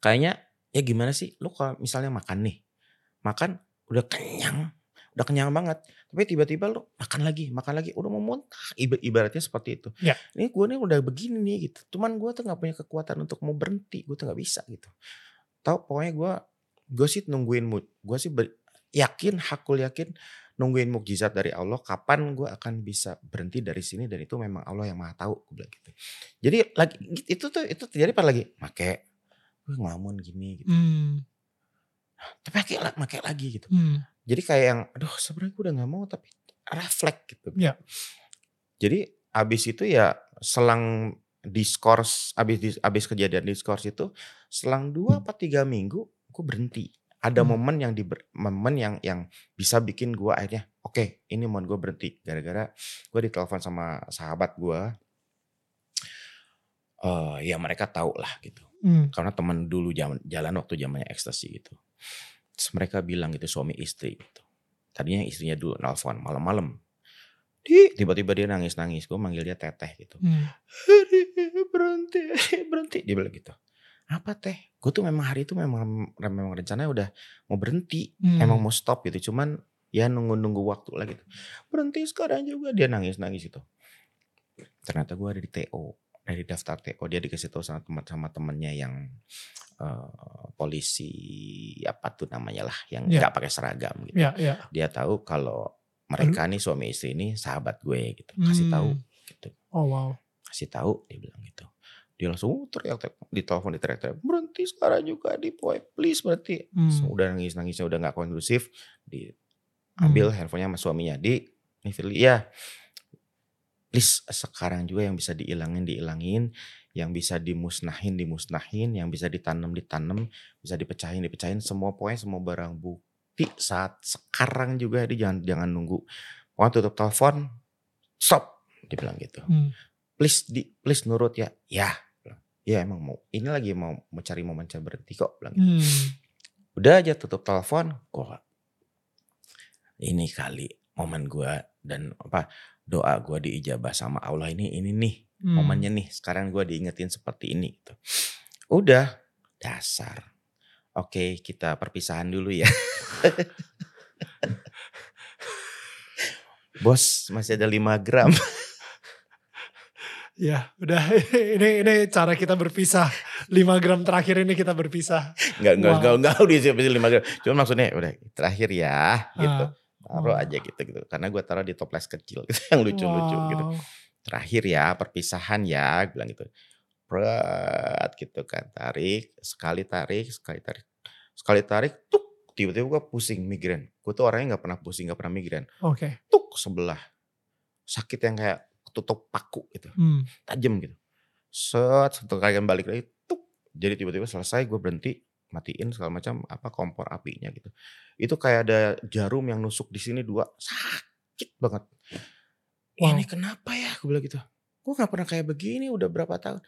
kayaknya ya gimana sih lu kalau misalnya makan nih, makan udah kenyang, udah kenyang banget, tapi tiba-tiba lu makan lagi makan lagi, udah mau muntah, iba ibaratnya seperti itu. Ya. Ini gue nih udah begini nih gitu, cuman gue tuh nggak punya kekuatan untuk mau berhenti, gue tuh nggak bisa gitu. Tahu pokoknya gue gue sih nungguin mood, gue sih ber yakin, hakul yakin nungguin mukjizat dari Allah kapan gue akan bisa berhenti dari sini dan itu memang Allah yang Maha tahu, gue bilang gitu. Jadi lagi itu tuh itu terjadi pas lagi make, gue ngelamun gini gitu. Mmm. Tapi make la make lagi gitu. Mmm. Jadi kayak yang, aduh sebenarnya gue udah nggak mau tapi refleks gitu. Ya. Jadi abis itu ya selang diskors, abis dis abis kejadian diskors itu selang 2 apa 3 minggu gue berhenti. Ada Mmm. momen yang di momen yang yang bisa bikin gue akhirnya, oke ini momen gue berhenti. Gara-gara gue ditelepon sama sahabat gue. Eee, ya mereka tahu lah gitu. Mmm. Karena teman dulu jaman jalan waktu zamannya ekstasi gitu. Terus mereka bilang gitu suami istri gitu. Tadinya istrinya dulu nelfon malam-malam. Di tiba-tiba dia nangis-nangis, gue manggil dia teteh gitu. "Hedi berhenti berhenti," dia bilang gitu. "Apa teh?" Gue tuh memang hari itu memang memang rencananya udah mau berhenti, emang Mmm. mau stop gitu, cuman ya nunggu-nunggu waktu lah gitu. "Berhenti sekarang juga," dia nangis-nangis gitu. Ternyata gue ada di TO, dari daftar TO, dia dikasih tahu sama teman sama temennya yang, eee, polisi apa tuh namanya lah, yang Ya. nggak pakai seragam gitu. Ya ya. Dia tahu kalau Lalu? mereka nih suami istri ini sahabat gue gitu, kasih tahu Mmm. gitu. Oh wow. Kasih tahu dia bilang gitu. Dia langsung uh, teriak-teriak, ditelepon diteriak-teriak, "Berhenti sekarang juga di boy, please berhenti." Mmm. Udah nangis-nangisnya udah nggak kondusif, diambil handphonenya sama suaminya, "Di, nih Firly ya, please sekarang juga yang bisa diilangin diilangin, yang bisa dimusnahin dimusnahin, yang bisa ditanam ditanam, bisa dipecahin dipecahin, semua pokoknya semua barang bukti saat sekarang juga di jangan jangan nunggu. Pokoknya tutup telepon, stop." Dia bilang gitu. Mmm. "Please di please nurut ya." "Ya,". "Ya emang mau ini lagi mau mau cari momen saya berhenti kok," bilang gitu. Mmm. Udah aja tutup telepon, kok ini kali momen gua dan apa, doa gua diijabah sama Allah ini ini nih momennya Mmm. nih, sekarang gua diingetin seperti ini gitu. Udah, dasar Oke, kita perpisahan dulu ya. Bos, masih ada 5 gram. Ya, udah ini ini cara kita berpisah. 5 gram terakhir ini kita berpisah. Enggak, enggak, Wow. enggak, enggak, udah siapin 5 gram. Cuma maksudnya udah terakhir ya gitu. Ah, Taruh oh. aja gitu gitu. Karena gue taruh di toples kecil gitu, yang lucu-lucu gitu. Terakhir ya, perpisahan ya, bilang gitu. Berat gitu kan. Tarik, sekali tarik, sekali tarik. Sekali tarik, tuk, tiba-tiba gue pusing migrain. Gue tuh orangnya nggak pernah pusing, nggak pernah migrain. Oke. Tuk sebelah. Sakit yang kayak tutup paku gitu. Hmm. tajam gitu. Set, satu kali balik lagi, tuk. Jadi tiba-tiba selesai gue berhenti, matiin segala macam apa kompor apinya gitu. Itu kayak ada jarum yang nusuk di sini dua, sakit banget. Wow. Ini kenapa ya? Gue bilang gitu. Gue nggak pernah kayak begini udah berapa tahun.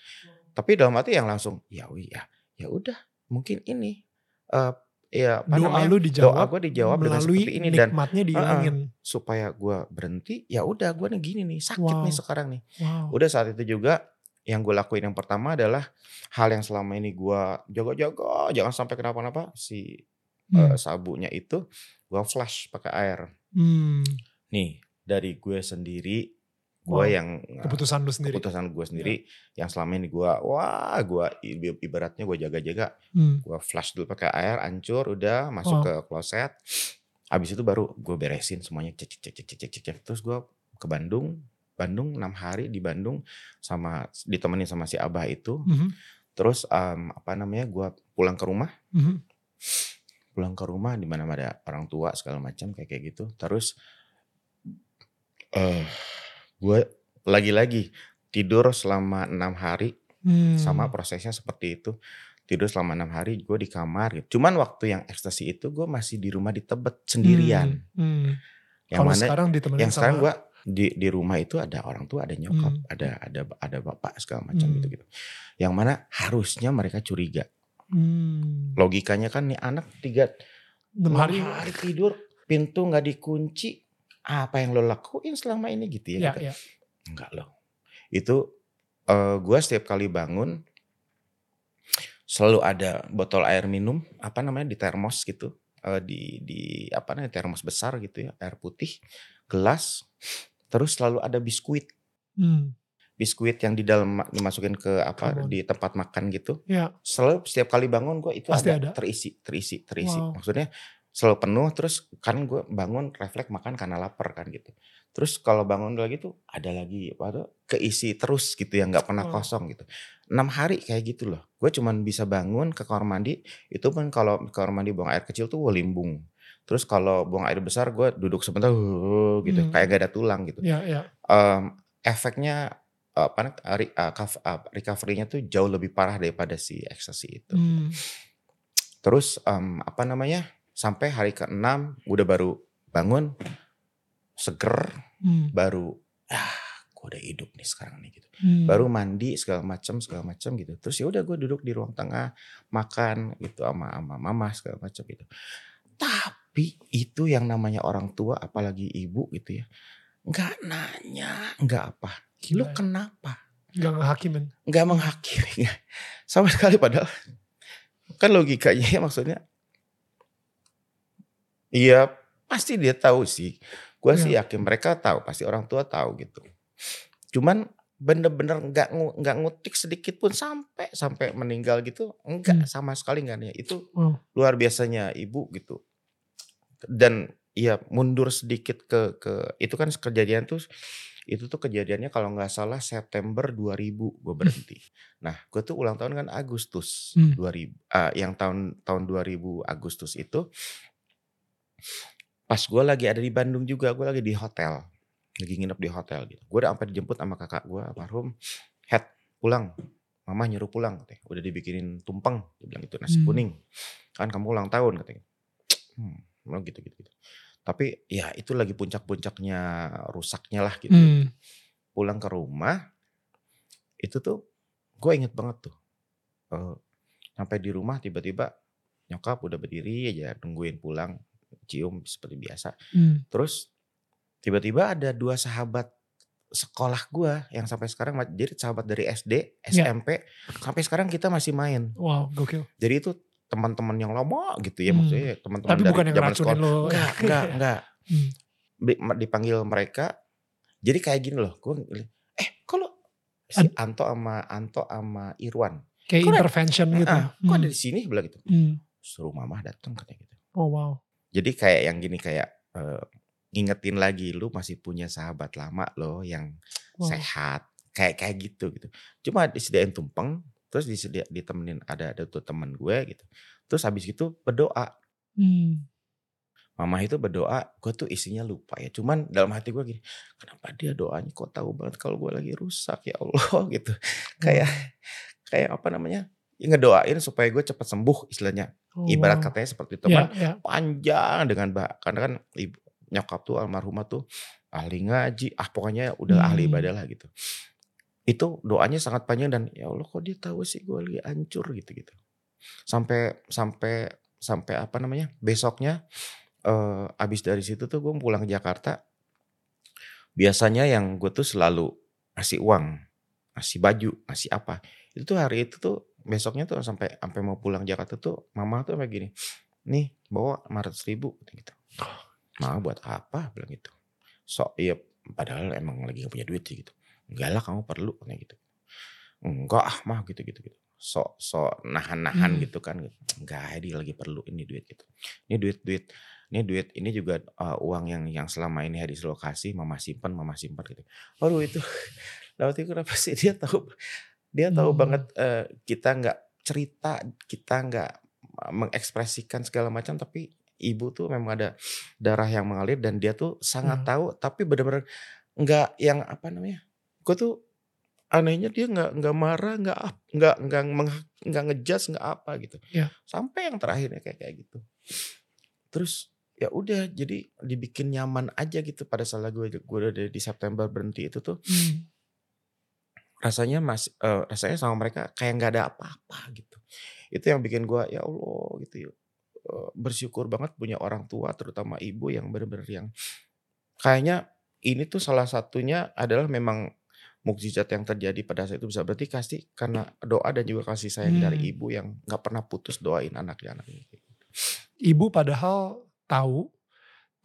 Tapi dalam hati yang langsung, ya ya, ya udah mungkin ini. eh ya apa Doa namanya? lu dijawab. Doa gue dijawab dengan seperti ini dan nikmatnya dihilangin. supaya gue berhenti, ya udah gue nih gini nih sakit Wow. nih sekarang nih. Wow. Udah saat itu juga yang gue lakuin yang pertama adalah hal yang selama ini gue jaga-jaga jangan sampai kenapa-napa si Hmm. eh, sabunya itu gue flash pakai air. Hmm. Nih dari gue sendiri gue Wow. yang eh, Keputusan lu sendiri. keputusan gue sendiri yang selama ini gue wah gue ibaratnya gue jaga-jaga Hmm. gue flash dulu pakai air hancur udah masuk Wow. ke kloset habis itu baru gue beresin semuanya cek cek cek cek cek, cek. terus gue ke Bandung Bandung enam hari di Bandung sama ditemenin sama si Abah itu Mhm. terus em, apa namanya gue pulang ke rumah Mhm. pulang ke rumah di mana ada orang tua segala macam kayak kayak gitu terus eh gue lagi-lagi tidur selama enam hari Hmm. sama prosesnya seperti itu tidur selama enam hari gue di kamar gitu. cuman waktu yang ekstasi itu gue masih di rumah di Tebet sendirian Hmm. yang Kalau mana sekarang yang sekarang sama gue di di rumah itu ada orang tua ada nyokap Hmm. ada ada ada bapak segala macam Hmm. gitu gitu yang mana harusnya mereka curiga hmm. logikanya kan nih anak tiga hari. hari tidur pintu nggak dikunci apa yang lo lakuin selama ini gitu ya, Ya, gitu. ya. enggak loh itu eh gue setiap kali bangun selalu ada botol air minum apa namanya di termos gitu eh, di di apa namanya termos besar gitu ya air putih gelas terus selalu ada biskuit Hmm. biskuit yang di dalam ma- dimasukin ke apa on. di tempat makan gitu Ya. selalu setiap kali bangun gue itu Pasti ada, ada. terisi terisi terisi Wow. maksudnya selalu penuh terus kan gue bangun refleks makan karena lapar kan gitu terus kalau bangun lagi tuh ada lagi apa tuh keisi terus gitu ya nggak pernah Wow. kosong gitu enam hari kayak gitu loh gue cuman bisa bangun ke kamar mandi itu pun kalau ke kamar mandi buang air kecil tuh gue limbung terus kalau buang air besar gue duduk sebentar huh, gitu Hmm. kayak gak ada tulang gitu Ya, ya. Em, efeknya apa uh, uh, recovery-nya tuh jauh lebih parah daripada si ekstasi itu. Hmm. Terus em, apa namanya sampai hari ke-6 udah baru bangun seger Hmm. baru ah gue udah hidup nih sekarang nih gitu. Hmm. Baru mandi segala macam segala macam gitu. Terus ya udah gue duduk di ruang tengah makan gitu sama sama mama segala macam gitu. Tapi itu yang namanya orang tua apalagi ibu gitu ya. nggak nanya, nggak apa. Lu Gila ya. kenapa? Gak ngehakimin. nggak menghakimi sama sekali padahal kan logikanya ya maksudnya iya pasti dia tahu sih gue sih Iya. yakin mereka tahu pasti orang tua tahu gitu cuman bener-bener nggak ngu- nggak ngutik sedikit pun sampai sampai meninggal gitu enggak Hmm. sama sekali nggak nih itu Wow. luar biasanya ibu gitu dan iya mundur sedikit ke ke itu kan kejadian tuh itu tuh kejadiannya kalau nggak salah September 2000 gue berhenti. Nah, gue tuh ulang tahun kan Agustus Hmm. 2000 ah, yang tahun tahun 2000 Agustus itu pas gue lagi ada di Bandung juga, gue lagi di hotel. Lagi nginep di hotel gitu. Gue udah sampai dijemput sama kakak gue almarhum, "Head, pulang." Mama nyuruh pulang katanya. Udah dibikinin tumpeng, dia bilang gitu, nasi Hmm. kuning. Kan kamu ulang tahun katanya. Hmm, bilang gitu gitu gitu. Tapi ya itu lagi puncak-puncaknya rusaknya lah gitu. Hmm. Pulang ke rumah itu tuh gue inget banget tuh. Eh, sampai di rumah tiba-tiba nyokap udah berdiri aja nungguin pulang cium seperti biasa. Hmm. Terus tiba-tiba ada dua sahabat sekolah gue yang sampai sekarang jadi sahabat dari SD, Ya. SMP sampai sekarang kita masih main. Wow, gokil. Jadi itu teman-teman yang lama gitu ya Hmm. maksudnya teman-teman Tapi dari bukan yang zaman sekolah. lo. Enggak, enggak, enggak. Hmm. Di- dipanggil mereka. Jadi kayak gini loh, gue eh kalau si Ad- Anto sama Anto sama Irwan, Kayak Kok ada- intervention gitu. ah, kok Hmm. ada di sini bilang gitu. Hmm. Suruh mama datang katanya gitu. Oh wow. Jadi kayak yang gini kayak eh, ngingetin lagi lu masih punya sahabat lama loh yang Wow. sehat kayak kayak gitu gitu. Cuma disediain tumpeng, terus disedia ditemenin ada ada tuh temen gue gitu. Terus habis itu berdoa. Hmm. Mama itu berdoa, gue tuh isinya lupa ya. Cuman dalam hati gue gini, kenapa dia doanya kok tahu banget kalau gue lagi rusak ya Allah gitu. Kayak kayak apa namanya? Ya, ngedoain supaya gue cepat sembuh istilahnya. Oh, Ibarat wow. katanya seperti itu. Cuman ya. panjang dengan bah karena kan ibu nyokap tuh almarhumah tuh ahli ngaji, ah pokoknya udah ahli Hmm. ibadah lah gitu. Itu doanya sangat panjang dan ya Allah kok dia tahu sih gue lagi hancur gitu-gitu. Sampai sampai sampai apa namanya? Besoknya eh abis dari situ tuh gue pulang ke Jakarta. Biasanya yang gue tuh selalu ngasih uang, ngasih baju, ngasih apa. Itu tuh hari itu tuh besoknya tuh sampai sampai mau pulang Jakarta tuh mama tuh kayak gini. Nih bawa 500 ribu gitu. Mama buat apa bilang gitu. Sok iya padahal emang lagi gak punya duit sih gitu. Enggak lah kamu perlu kayak gitu. Enggak ah mah gitu gitu gitu. Sok sok nahan-nahan Hmm. gitu kan. Enggak dia lagi perlu ini duit gitu. Ini duit duit ini duit ini juga uh, uang yang yang selama ini hadis lokasi mama simpan mama simpan gitu. Aduh itu dapat itu kenapa sih dia tahu dia tahu Hmm. banget eh, kita nggak cerita kita nggak mengekspresikan segala macam tapi ibu tuh memang ada darah yang mengalir dan dia tuh sangat Hmm. tahu tapi benar-benar nggak yang apa namanya gue tuh anehnya dia nggak nggak marah nggak nggak nggak nggak ngejudge nggak apa gitu. Ya. sampai yang terakhirnya kayak kayak gitu. Terus ya udah jadi dibikin nyaman aja gitu pada saat gue gue udah di September berhenti itu tuh. Hmm. rasanya mas eh, rasanya sama mereka kayak nggak ada apa-apa gitu. Itu yang bikin gua ya Allah gitu eh, bersyukur banget punya orang tua terutama ibu yang bener-bener yang kayaknya ini tuh salah satunya adalah memang mukjizat yang terjadi pada saat itu bisa berarti kasih karena doa dan juga kasih sayang dari Hmm. ibu yang nggak pernah putus doain anaknya anaknya Ibu padahal tahu,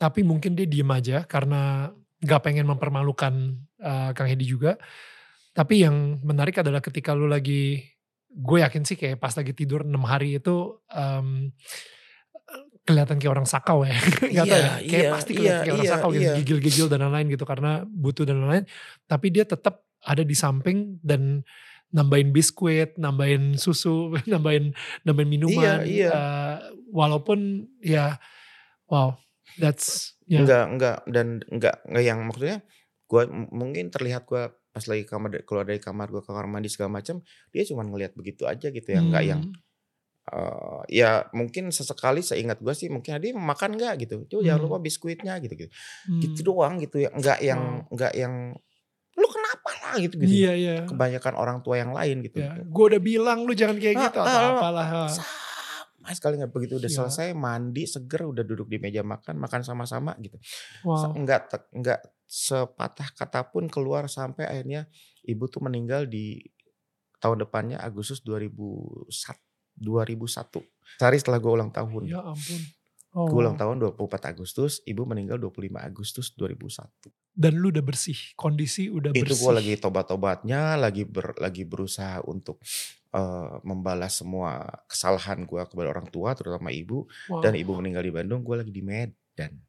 tapi mungkin dia diem aja karena nggak pengen mempermalukan eh, Kang Hedi juga. Tapi yang menarik adalah ketika lu lagi, gue yakin sih kayak pas lagi tidur 6 hari itu em, kelihatan kayak orang sakau ya. Gak tau ya, Iya, kayak iya, pasti kelihatan iya, kayak orang iya, sakau gitu, iya. gigil-gigil dan lain-lain gitu karena butuh dan lain-lain. Tapi dia tetap ada di samping dan nambahin biskuit, nambahin susu, nambahin nambahin minuman. iya. eh, walaupun ya, wow, that's ya. Enggak, enggak dan enggak enggak yang maksudnya gua mungkin terlihat gua pas lagi kamar keluar dari kamar gua ke kamar mandi segala macam dia cuma ngelihat begitu aja gitu ya enggak yang Hmm, eh, ya mungkin sesekali seingat gua sih mungkin dia makan enggak gitu coba jangan Hmm. lupa biskuitnya gitu gitu hmm. gitu doang gitu ya enggak yang Wow. enggak yang lu kenapa lah gitu gitu Iya iya. kebanyakan orang tua yang lain gitu Ya, gue udah bilang lu jangan kayak gitu atau lu apalah. ah. sama sekali nggak begitu udah Gila. selesai mandi seger udah duduk di meja makan makan sama-sama gitu Wow. nggak nggak sepatah kata pun keluar sampai akhirnya ibu tuh meninggal di tahun depannya Agustus 2001 2001 sehari setelah gue ulang tahun Ya ampun. Oh, gue ulang tahun 24 Agustus ibu meninggal 25 Agustus 2001 Dan lu udah bersih, kondisi udah itu bersih. gue lagi tobat-tobatnya lagi ber, lagi berusaha untuk eh, membalas semua kesalahan gue kepada orang tua terutama ibu Wow. dan ibu meninggal di Bandung gue lagi di Medan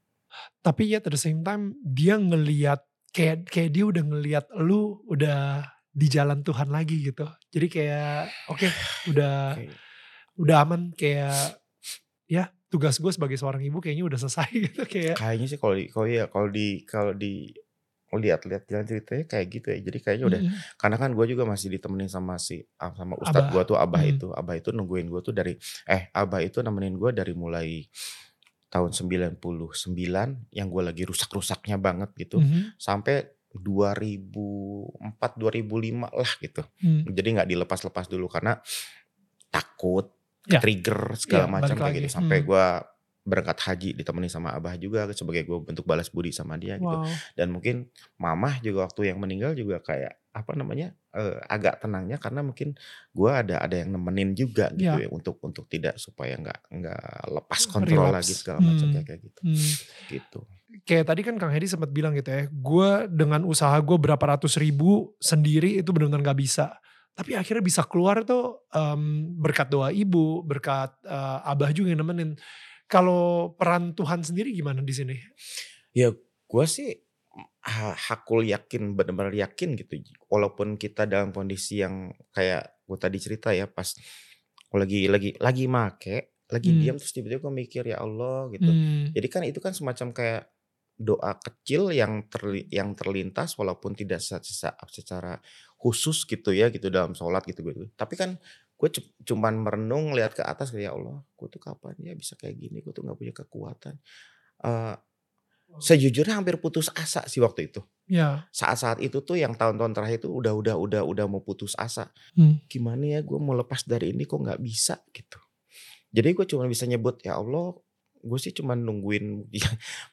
Tapi ya at the same time dia ngeliat kayak kayak dia udah ngeliat lu udah di jalan Tuhan lagi gitu. Jadi kayak oke udah Kayak- udah aman kayak ya tugas gue sebagai seorang ibu kayaknya udah selesai gitu kayak Kayaknya sih kalau kalau ya kalau di kalau di lihat-lihat jalan ceritanya kayak gitu ya. Jadi kayaknya udah Mm-mm. karena kan gue juga masih ditemenin sama si ah, sama ustadz gue tuh abah Hmm. itu abah itu nungguin gue tuh dari eh abah itu nemenin gue dari mulai tahun 99 yang gue lagi rusak-rusaknya banget gitu Mhm. sampai 2004 2005 lah gitu. Hmm. Jadi nggak dilepas-lepas dulu karena takut Ya. trigger segala Iya, macam kayak lagi. gitu sampai Hmm. gue berangkat haji ditemani sama abah juga sebagai gue bentuk balas budi sama dia gitu. Wow. Dan mungkin mamah juga waktu yang meninggal juga kayak apa namanya eh, agak tenangnya karena mungkin gue ada ada yang nemenin juga gitu Ya. ya untuk untuk tidak supaya nggak nggak lepas kontrol Relapse. lagi segala macam Hmm. kayak kayak gitu Hmm. gitu. Kayak tadi kan Kang Hedi sempat bilang gitu ya, gue dengan usaha gue berapa ratus ribu sendiri itu benar-benar gak bisa. Tapi akhirnya bisa keluar tuh em, berkat doa ibu, berkat eh, abah juga yang nemenin. Kalau peran Tuhan sendiri gimana di sini? Ya gue sih ha- hakul yakin benar-benar yakin gitu. Walaupun kita dalam kondisi yang kayak gue tadi cerita ya pas lagi lagi lagi make, lagi Hmm. diam terus tiba-tiba gue mikir ya Allah gitu. Hmm. Jadi kan itu kan semacam kayak doa kecil yang terli, yang terlintas walaupun tidak secara, secara khusus gitu ya gitu dalam sholat gitu gitu. Tapi kan gue cuman merenung lihat ke atas kayak ya Allah, gue tuh kapan ya bisa kayak gini? Gue tuh nggak punya kekuatan. Eh sejujurnya hampir putus asa sih waktu itu. Ya. Saat-saat itu tuh yang tahun-tahun terakhir itu udah udah udah udah mau putus asa. Hmm. Gimana ya gue mau lepas dari ini kok nggak bisa gitu. Jadi gue cuma bisa nyebut ya Allah, gue sih cuma nungguin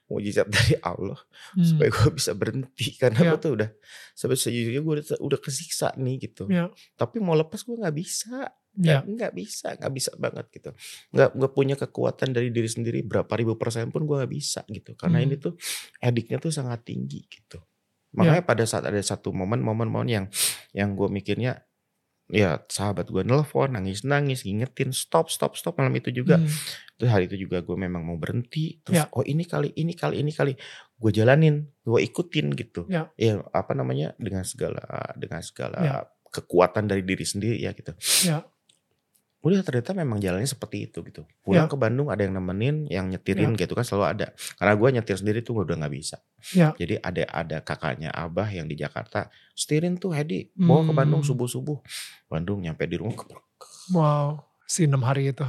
mujizat, dari Allah Hmm. supaya gue bisa berhenti karena Ya. gue tuh udah sampai sejujurnya gue udah, udah kesiksa nih gitu. Ya. Tapi mau lepas gue nggak bisa, Ya. nggak nggak bisa, nggak bisa banget gitu. Nggak nggak punya kekuatan dari diri sendiri berapa ribu persen pun gue nggak bisa gitu. Karena Hmm. ini tuh ediknya tuh sangat tinggi gitu. Ya. Makanya pada saat ada satu momen momen-momen yang yang gue mikirnya ya sahabat gue nelfon nangis nangis ngingetin stop stop stop malam itu juga Hmm. terus hari itu juga gue memang mau berhenti terus Ya. oh ini kali ini kali ini kali gue jalanin gue ikutin gitu Ya. ya apa namanya dengan segala dengan segala Ya. kekuatan dari diri sendiri ya gitu Ya. Udah ternyata memang jalannya seperti itu gitu pulang Ya. ke Bandung ada yang nemenin yang nyetirin gitu kan selalu ada karena gue nyetir sendiri tuh udah nggak bisa Ya. jadi ada ada kakaknya abah yang di Jakarta setirin tuh Hedi bawa ke Bandung Hmm. subuh subuh Bandung nyampe di rumah. Wow. Si enam hari itu.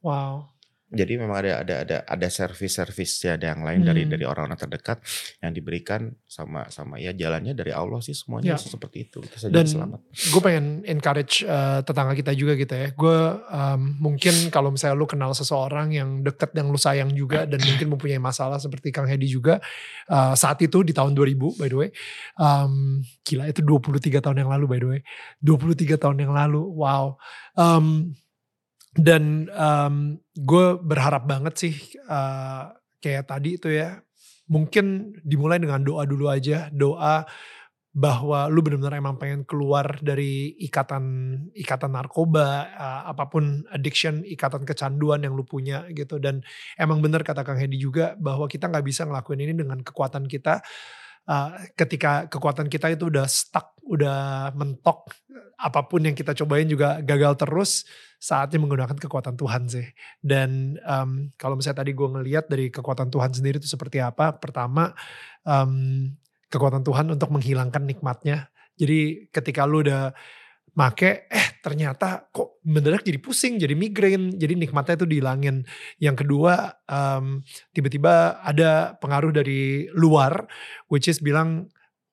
Wow. Jadi memang ada ada ada ada servis-servis ya ada yang lain dari Hmm. dari orang-orang terdekat yang diberikan sama sama ya jalannya dari Allah sih semuanya Ya. seperti itu kita saja Dan selamat gue pengen encourage eh, tetangga kita juga gitu ya. Gue em, mungkin kalau misalnya lu kenal seseorang yang deket yang lu sayang juga dan mungkin mempunyai masalah seperti Kang Hedi juga eh, saat itu di tahun 2000 by the way. Em, gila itu 23 tahun yang lalu by the way. 23 tahun yang lalu. Wow. Em, dan gue berharap banget sih eh, kayak tadi itu ya. Mungkin dimulai dengan doa dulu aja. Doa bahwa lu benar-benar emang pengen keluar dari ikatan ikatan narkoba uh, apa pun addiction ikatan kecanduan yang lu punya gitu dan emang bener kata Kang Hedi juga bahwa kita nggak bisa ngelakuin ini dengan kekuatan kita Uh, ketika kekuatan kita itu udah stuck udah mentok apa pun yang kita cobain juga gagal terus saatnya menggunakan kekuatan Tuhan sih dan um, kalau misalnya tadi gue ngeliat dari kekuatan Tuhan sendiri itu seperti apa pertama um, kekuatan Tuhan untuk menghilangkan nikmatnya. Jadi ketika lu udah make, eh ternyata kok mendadak jadi pusing, jadi migrain, jadi nikmatnya itu dihilangin. Yang kedua, em, tiba-tiba ada pengaruh dari luar, which is bilang,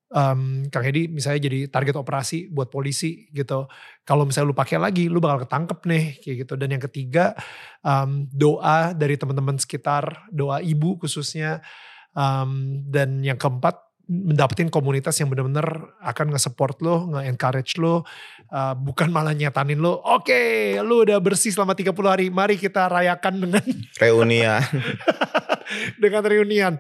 em, Kang Hedi misalnya jadi target operasi buat polisi gitu. Kalau misalnya lu pakai lagi, lu bakal ketangkep nih kayak gitu. Dan yang ketiga, em, doa dari teman-teman sekitar, doa ibu khususnya. em, dan yang keempat, mendapetin komunitas yang benar-benar akan nge-support lo, nge-encourage lo, uh, bukan malah nyatanin lo, oke lo udah bersih selama 30 hari, mari kita rayakan dengan reunian dengan reunian.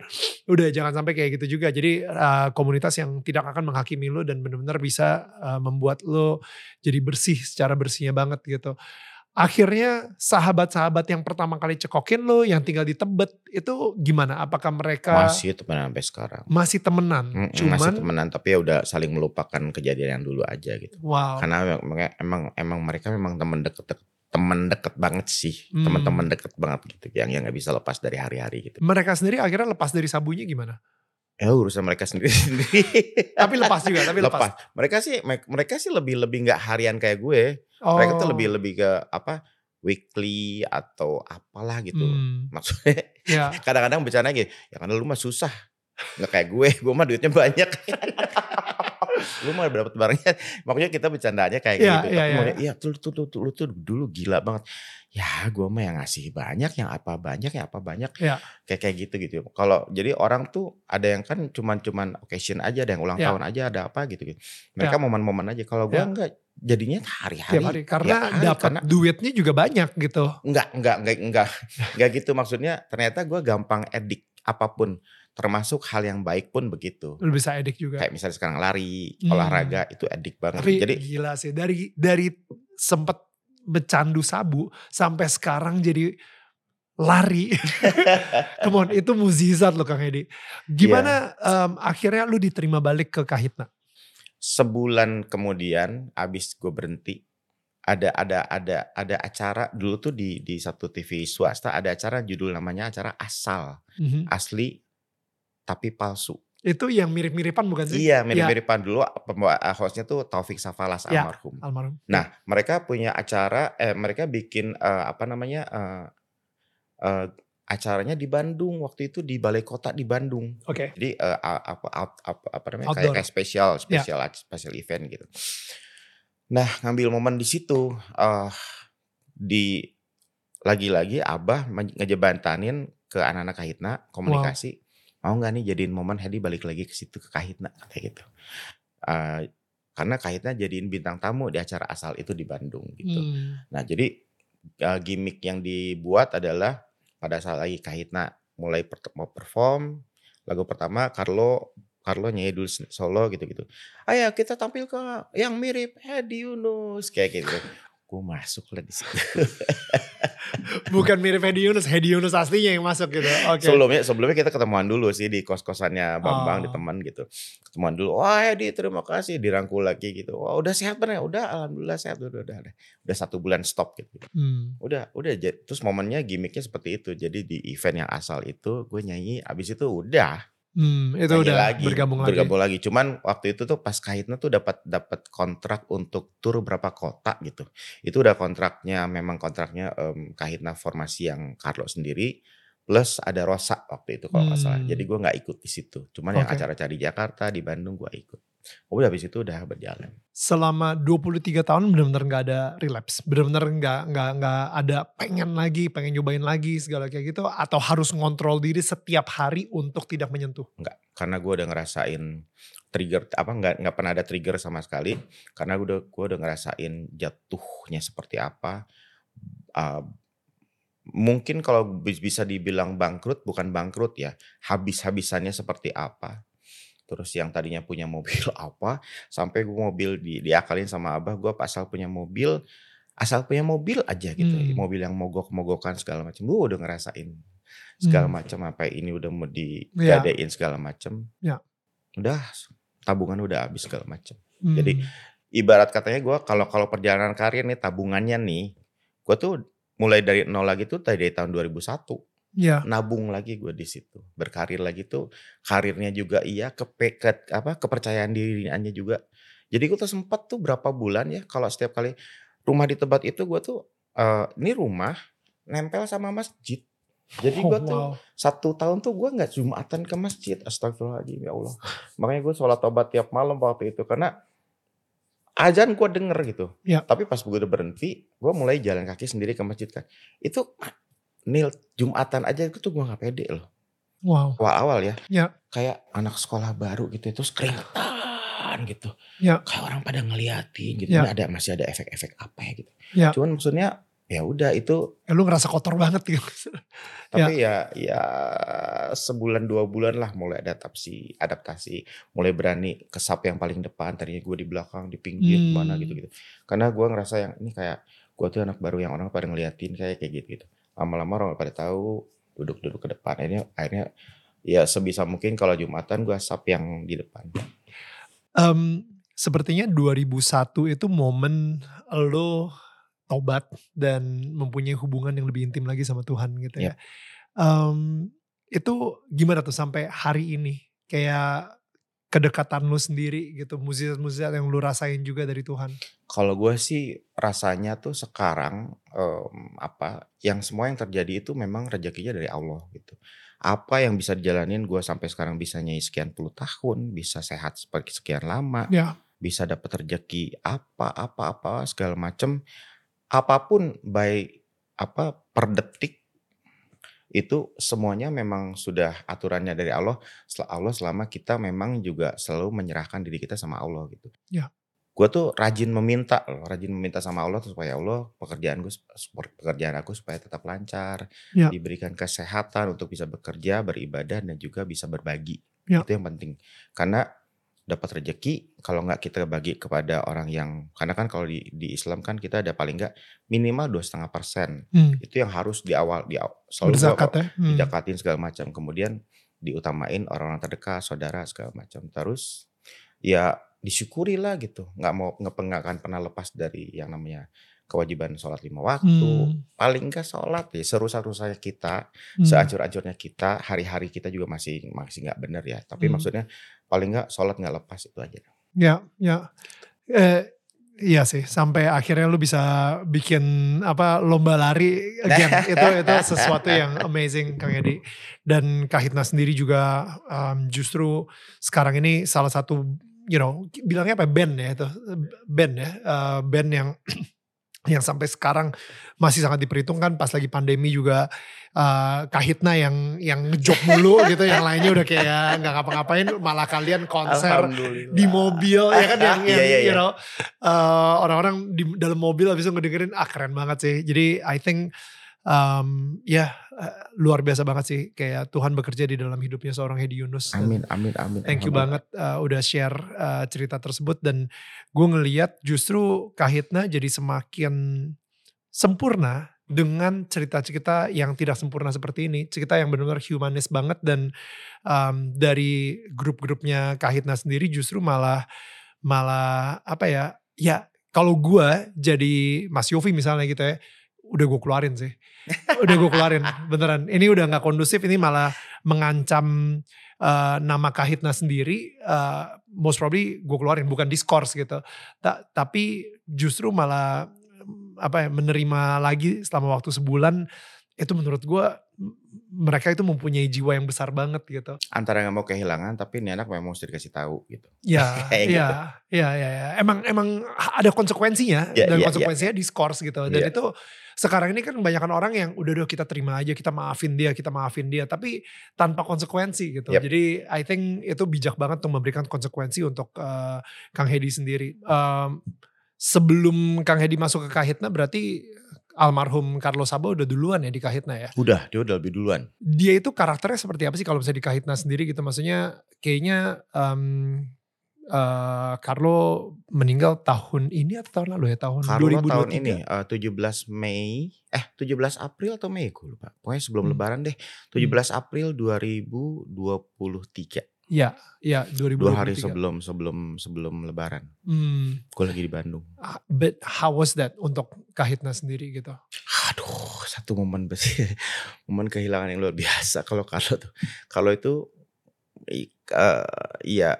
Udah jangan sampai kayak gitu juga. Jadi uh, komunitas yang tidak akan menghakimi lo dan benar-benar bisa uh, membuat lo jadi bersih secara bersihnya banget gitu. Akhirnya sahabat-sahabat yang pertama kali cekokin lo, yang tinggal di Tebet itu gimana? Apakah mereka masih temenan sampai sekarang masih temenan? Mm, Cuman, masih temenan tapi ya udah saling melupakan kejadian yang dulu aja gitu wow. karena emang emang, mereka memang teman deket teman deket banget sih Hmm. teman-teman deket banget gitu yang yang nggak bisa lepas dari hari-hari gitu mereka sendiri akhirnya lepas dari sabunya gimana? Ya urusan mereka sendiri. Sendiri Tapi lepas juga, tapi lepas. lepas. Mereka sih me- mereka sih lebih lebih nggak harian kayak gue. Oh. mereka tuh lebih lebih ke apa weekly atau apalah gitu. Hmm, maksudnya ya. kadang-kadang bercanda gitu ya karena lu mah susah. Nggak kayak gue gue mah duitnya banyak. Lu mau dapat barangnya. Makanya kita bercandanya kayak Iya, gitu. iya, tapi iya. maunya, iya tuh, tuh, tuh, tuh, lu tuh dulu gila banget ya gue mah yang ngasih banyak yang apa banyak yang apa banyak Iya. kayak kayak gitu gitu kalau jadi orang tuh ada yang kan cuman cuman occasion aja ada yang ulang Iya. tahun aja ada apa gitu gitu mereka momen-momen aja kalau gue Iya. enggak jadinya hari-hari hari karena hari, dapat karena duitnya juga banyak gitu. Enggak, enggak, enggak, enggak, enggak gitu maksudnya. Ternyata gue gampang edik apa pun, termasuk hal yang baik pun begitu. Lu bisa edik juga. Kayak misalnya sekarang lari, Hmm. olahraga itu edik banget. Tapi Jadi gila sih dari dari sempet bercandu sabu sampai sekarang jadi lari. Come on, itu mukjizat loh Kang Edi. Gimana Iya. em, akhirnya lu diterima balik ke Kahitna? sebulan kemudian, abis gue berhenti, ada ada ada ada acara dulu tuh di di satu TV swasta ada acara judul namanya acara asal Mhm. asli tapi palsu. Itu yang mirip-miripan bukan sih? Iya mirip-miripan dulu pembawa hostnya tuh Taufik Safalas Ya. almarhum. Almarhum. Nah, mereka punya acara, eh mereka bikin eh, apa namanya eh, eh, acaranya di Bandung waktu itu di Balai Kota di Bandung. Oke. Jadi eh, a- apa apa, apa, apa namanya kayak, Outdoor. kayak spesial spesial spesial event gitu. Nah, ngambil momen di situ eh di lagi-lagi Abah ngejebantanin ke anak-anak Kahitna komunikasi mau nggak nih jadiin momen Hedi balik lagi ke situ ke Kahitna kayak gitu. Eh, karena Kahitna jadiin bintang tamu di acara asal itu di Bandung gitu. Hmm. Nah, jadi uh, gimmick yang dibuat adalah pada saat lagi Kahitna mulai per- mau perform lagu pertama Carlo Carlo nyanyi dulu solo gitu-gitu. Ayo kita tampil ke yang mirip Hedi Yunus kayak gitu. Gue masuk lah di situ. Bukan mirip Hedi Yunus, Hedi Yunus aslinya yang masuk gitu. Oke. Sebelumnya sebelumnya kita ketemuan dulu sih di kos-kosannya Bambang di Oh. teman gitu. Ketemuan dulu. Wah, Hedi terima kasih dirangkul lagi gitu. Wah, udah sehat bener. Udah alhamdulillah sehat udah udah udah. Udah satu bulan stop gitu. Hmm. Udah, udah. Terus momennya gimmicknya seperti itu. Jadi di event yang asal itu gue nyanyi. Abis itu udah. Hmm, itu udah lagi, bergabung lagi. bergabung lagi. Cuman waktu itu tuh pas Kahitna tuh dapat dapat kontrak untuk tur berapa kota gitu. Itu udah kontraknya memang kontraknya em, Kahitna formasi yang Carlo sendiri plus ada Rosa waktu itu kalau nggak salah. Hmm. Jadi gue nggak ikut di situ. Cuman yang Oke. acara-acara di Jakarta, di Bandung gue ikut. Udah habis itu udah berjalan. Selama 23 tahun benar-benar nggak ada relapse, benar-benar nggak nggak nggak ada pengen lagi, pengen nyobain lagi segala kayak gitu, atau harus ngontrol diri setiap hari untuk tidak menyentuh. Enggak, karena gue udah ngerasain trigger apa nggak nggak pernah ada trigger sama sekali karena gue udah gue udah ngerasain jatuhnya seperti apa Uh, mungkin kalau bis- bisa dibilang bangkrut bukan bangkrut ya habis-habisannya seperti apa terus yang tadinya punya mobil apa sampai gue mobil di, diakalin sama abah gue asal punya mobil asal punya mobil aja gitu Hmm. mobil yang mogok-mogokan segala macam gue udah ngerasain segala Hmm. macam apa ini udah mau Ya. digadein segala macam Ya. udah tabungan udah habis segala macam Jadi, Hmm. ibarat katanya gue kalau kalau perjalanan karir nih tabungannya nih gue tuh mulai dari nol lagi tuh dari tahun 2001 ya, nabung lagi gue di situ. Berkarir lagi tuh karirnya juga iya kepe ke, apa kepercayaan dirinya juga. Jadi gue tuh sempat tuh berapa bulan ya kalau setiap kali rumah di tempat itu gue tuh eh, ini rumah nempel sama masjid. Jadi Oh, gue tuh wow. satu tahun tuh gue nggak jumatan ke masjid astagfirullahaladzim ya Allah. Makanya gue sholat tobat tiap malam waktu itu karena azan gue denger gitu. Ya. tapi pas gue udah berhenti gue mulai jalan kaki sendiri ke masjid kan. Itu nil jumatan aja itu tuh gue nggak pede loh wow, awal awal ya Ya. kayak anak sekolah baru gitu terus keringetan gitu Ya. kayak orang pada ngeliatin gitu Ya. Ada masih ada efek-efek apa ya gitu Ya. cuman maksudnya ya udah itu Ya, lu ngerasa kotor banget gitu. Tapi ya ya sebulan dua bulan lah mulai adaptasi adaptasi, mulai berani kesap yang paling depan. Tadinya gue di belakang, di pinggir, Hmm. mana gitu-gitu. Karena gue ngerasa yang ini kayak gue tuh anak baru yang orang pada ngeliatin kayak kayak gitu gitu. Lama-lama orang pada tahu duduk-duduk ke depan. Akhirnya akhirnya ya sebisa mungkin kalau jumatan gue sap yang di depan. Em, sepertinya 2001 itu momen lo tobat dan mempunyai hubungan yang lebih intim lagi sama Tuhan gitu ya. Em, itu gimana tuh sampai hari ini? Kayak kedekatan lu sendiri gitu, mukjizat-mukjizat yang lu rasain juga dari Tuhan. Kalau gue sih rasanya tuh sekarang em, apa yang semua yang terjadi itu memang rezekinya dari Allah gitu. apa yang bisa dijalanin gue sampai sekarang bisa nyanyi sekian puluh tahun, bisa sehat seperti sekian lama, Ya. bisa dapat rezeki apa apa apa segala macem apa pun by apa per detik itu semuanya memang sudah aturannya dari Allah Allah selama kita memang juga selalu menyerahkan diri kita sama Allah gitu. Ya. Gue tuh rajin meminta loh, rajin meminta sama Allah supaya Allah pekerjaan gue pekerjaan aku supaya tetap lancar, Ya. diberikan kesehatan untuk bisa bekerja, beribadah dan juga bisa berbagi. Ya. Itu yang penting. Karena dapat rezeki kalau nggak kita bagi kepada orang yang karena kan kalau di, di Islam kan kita ada paling nggak minimal dua setengah persen Hmm. itu yang harus di awal di aw- selalu Berzakat ya. Hmm. segala macam kemudian diutamain orang-orang terdekat saudara segala macam terus ya disyukurilah gitu nggak mau nggak nggak akan pernah lepas dari yang namanya kewajiban sholat lima waktu Hmm. paling nggak sholat ya serusak-rusaknya kita Hmm. seacur-acurnya kita hari-hari kita juga masih masih nggak bener ya tapi Hmm. maksudnya paling nggak sholat nggak lepas itu aja Ya, ya. Eh, iya sih, sampai akhirnya lu bisa bikin apa lomba lari again. itu itu sesuatu yang amazing Kang Edi. Dan Kahitna sendiri juga um, justru sekarang ini salah satu you know, bilangnya apa band ya itu. Band ya, eh, band yang yang sampai sekarang masih sangat diperhitungkan pas lagi pandemi juga eh, Kahitna yang yang ngejok mulu gitu yang lainnya udah kayak nggak ngapa-ngapain malah kalian konser di mobil ya kan yang, yang Iya, iya, you iya. know uh, orang-orang di dalam mobil habis itu ngedengerin ah keren banget sih jadi I think um, ya uh, luar biasa banget sih kayak Tuhan bekerja di dalam hidupnya seorang Hedi Yunus amin amin amin Thank you Alhamdulillah. banget uh, udah share uh, cerita tersebut dan gue ngeliat justru Kahitna jadi semakin sempurna dengan cerita-cerita yang tidak sempurna seperti ini. Cerita yang benar-benar humanis banget dan um, dari grup-grupnya Kahitna sendiri justru malah malah apa ya? Ya kalau gue jadi Mas Yofi misalnya gitu ya, udah gue keluarin sih. Udah gue keluarin beneran. Ini udah nggak kondusif. Ini malah mengancam uh, nama Kahitna sendiri. uh, most probably gue keluarin bukan discourse gitu. Ta- tapi justru malah apa ya menerima lagi selama waktu sebulan itu menurut gue mereka itu mempunyai jiwa yang besar banget gitu. antara nggak mau kehilangan tapi ini anak memang mesti dikasih tahu gitu Ya, Kayak ya, ya, ya, ya. Emang emang ada konsekuensinya Ya, dan ya, konsekuensinya discourse gitu. Dan Ya. itu sekarang ini kan kebanyakan orang yang udah udah kita terima aja, kita maafin dia, kita maafin dia, tapi tanpa konsekuensi gitu. Yap. Jadi I think itu bijak banget untuk memberikan konsekuensi untuk eh, Kang Hedi sendiri. Em, sebelum Kang Hedi masuk ke Kahitna berarti almarhum Carlos Sabo udah duluan ya di Kahitna ya. udah dia udah lebih duluan Dia itu karakternya seperti apa sih kalau misalnya di Kahitna sendiri gitu? Maksudnya kayaknya em, eh, Carlo meninggal tahun ini atau tahun lalu ya? Tahun Carlo 2023. tahun ini eh, 17 Mei eh 17 April atau Mei gue lupa pokoknya sebelum Hmm. lebaran deh 17 April 2023 Iya, iya 2023. dua hari sebelum sebelum sebelum lebaran Hmm, gue lagi di Bandung but how was that untuk Kahitna sendiri gitu? aduh satu momen besi momen kehilangan yang luar biasa kalau Carlo tuh kalau itu eh, iya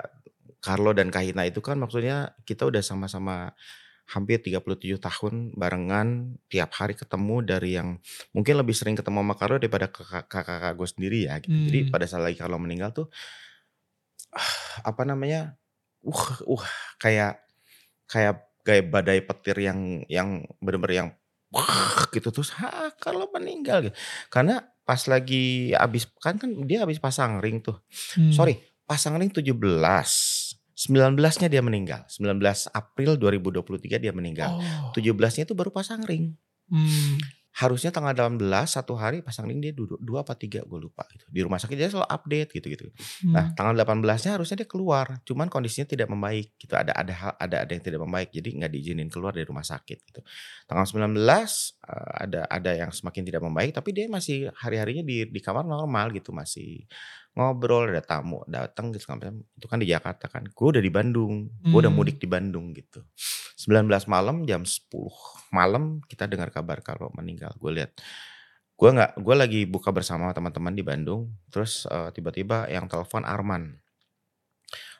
Carlo dan Kahina itu kan maksudnya kita udah sama-sama hampir 37 tahun barengan tiap hari ketemu dari yang mungkin lebih sering ketemu sama Carlo daripada kakak-kakak gue sendiri ya gitu. Jadi Hmm. pada saat lagi Carlo meninggal tuh apa namanya? Uh, uh kayak kayak kayak badai petir yang yang bener-bener yang wah gitu terus ha Carlo meninggal gitu. Karena pas lagi abis kan kan dia habis pasang ring tuh. Hmm. Sorry, pasang ring 17. 19-nya dia meninggal. 19 April 2023 dia meninggal. Oh. 17-nya itu baru pasang ring. Hmm. Harusnya tanggal 18 satu hari pasang ring dia duduk dua apa tiga gue lupa gitu. Di rumah sakit dia selalu update gitu-gitu. Nah, Hmm. tanggal 18-nya harusnya dia keluar, cuman kondisinya tidak membaik gitu. Ada ada hal- ada ada yang tidak membaik, jadi nggak diizinin keluar dari rumah sakit gitu. Tanggal 19 eh, ada ada yang semakin tidak membaik, tapi dia masih hari-harinya di di kamar normal gitu, masih ngobrol, ada tamu datang gitu. Itu kan di Jakarta kan. Gue udah di Bandung, gue udah Hmm. mudik di Bandung gitu. 19 malam jam 10 malam kita dengar kabar kalau meninggal. Gue lihat gue nggak gue lagi buka bersama teman-teman di Bandung. Terus eh, tiba-tiba yang telepon Arman.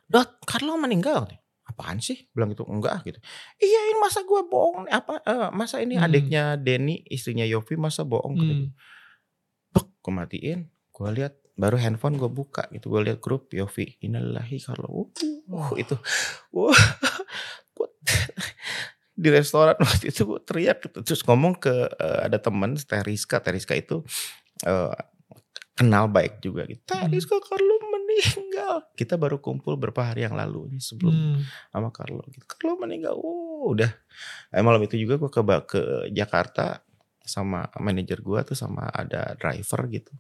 Dot Carlo meninggal nih. Apaan sih? Bilang gitu. Enggak gitu. Iya ini masa gue bohong apa eh, masa ini Hmm. adiknya Denny istrinya Yofi masa bohong? Gitu Hmm. Bek, gue matiin. Gue lihat baru handphone gue buka gitu. Gue lihat grup Yofi. Innalillahi kalau uh, itu. Wah. Gua- di restoran waktu itu gue teriak gitu. terus ngomong ke eh, ada teman Teriska Teriska itu eh, kenal baik juga gitu Hmm. Teriska Carlo meninggal kita baru kumpul berapa hari yang lalu ini sebelum Hmm. sama Carlo gitu. Carlo meninggal. Oh, udah. Eh, malam itu juga gue ke ke Jakarta sama manajer gue tuh sama ada driver gitu.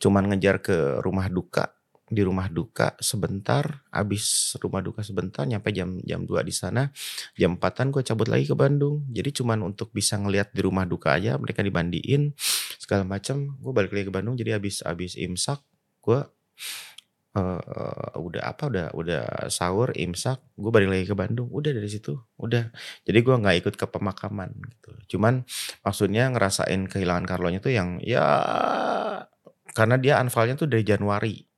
Cuman ngejar ke rumah duka. Di rumah duka sebentar, abis rumah duka sebentar nyampe jam jam 2 di sana. Jam 4-an gue cabut lagi ke Bandung. Jadi cuman untuk bisa ngelihat di rumah duka aja mereka dibandiin segala macam. Gue balik lagi ke Bandung jadi abis abis imsak gue eh, udah apa udah udah sahur imsak gue balik lagi ke Bandung udah dari situ udah jadi gue nggak ikut ke pemakaman gitu cuman maksudnya ngerasain kehilangan Carlonya tuh yang ya karena dia anfalnya tuh dari Januari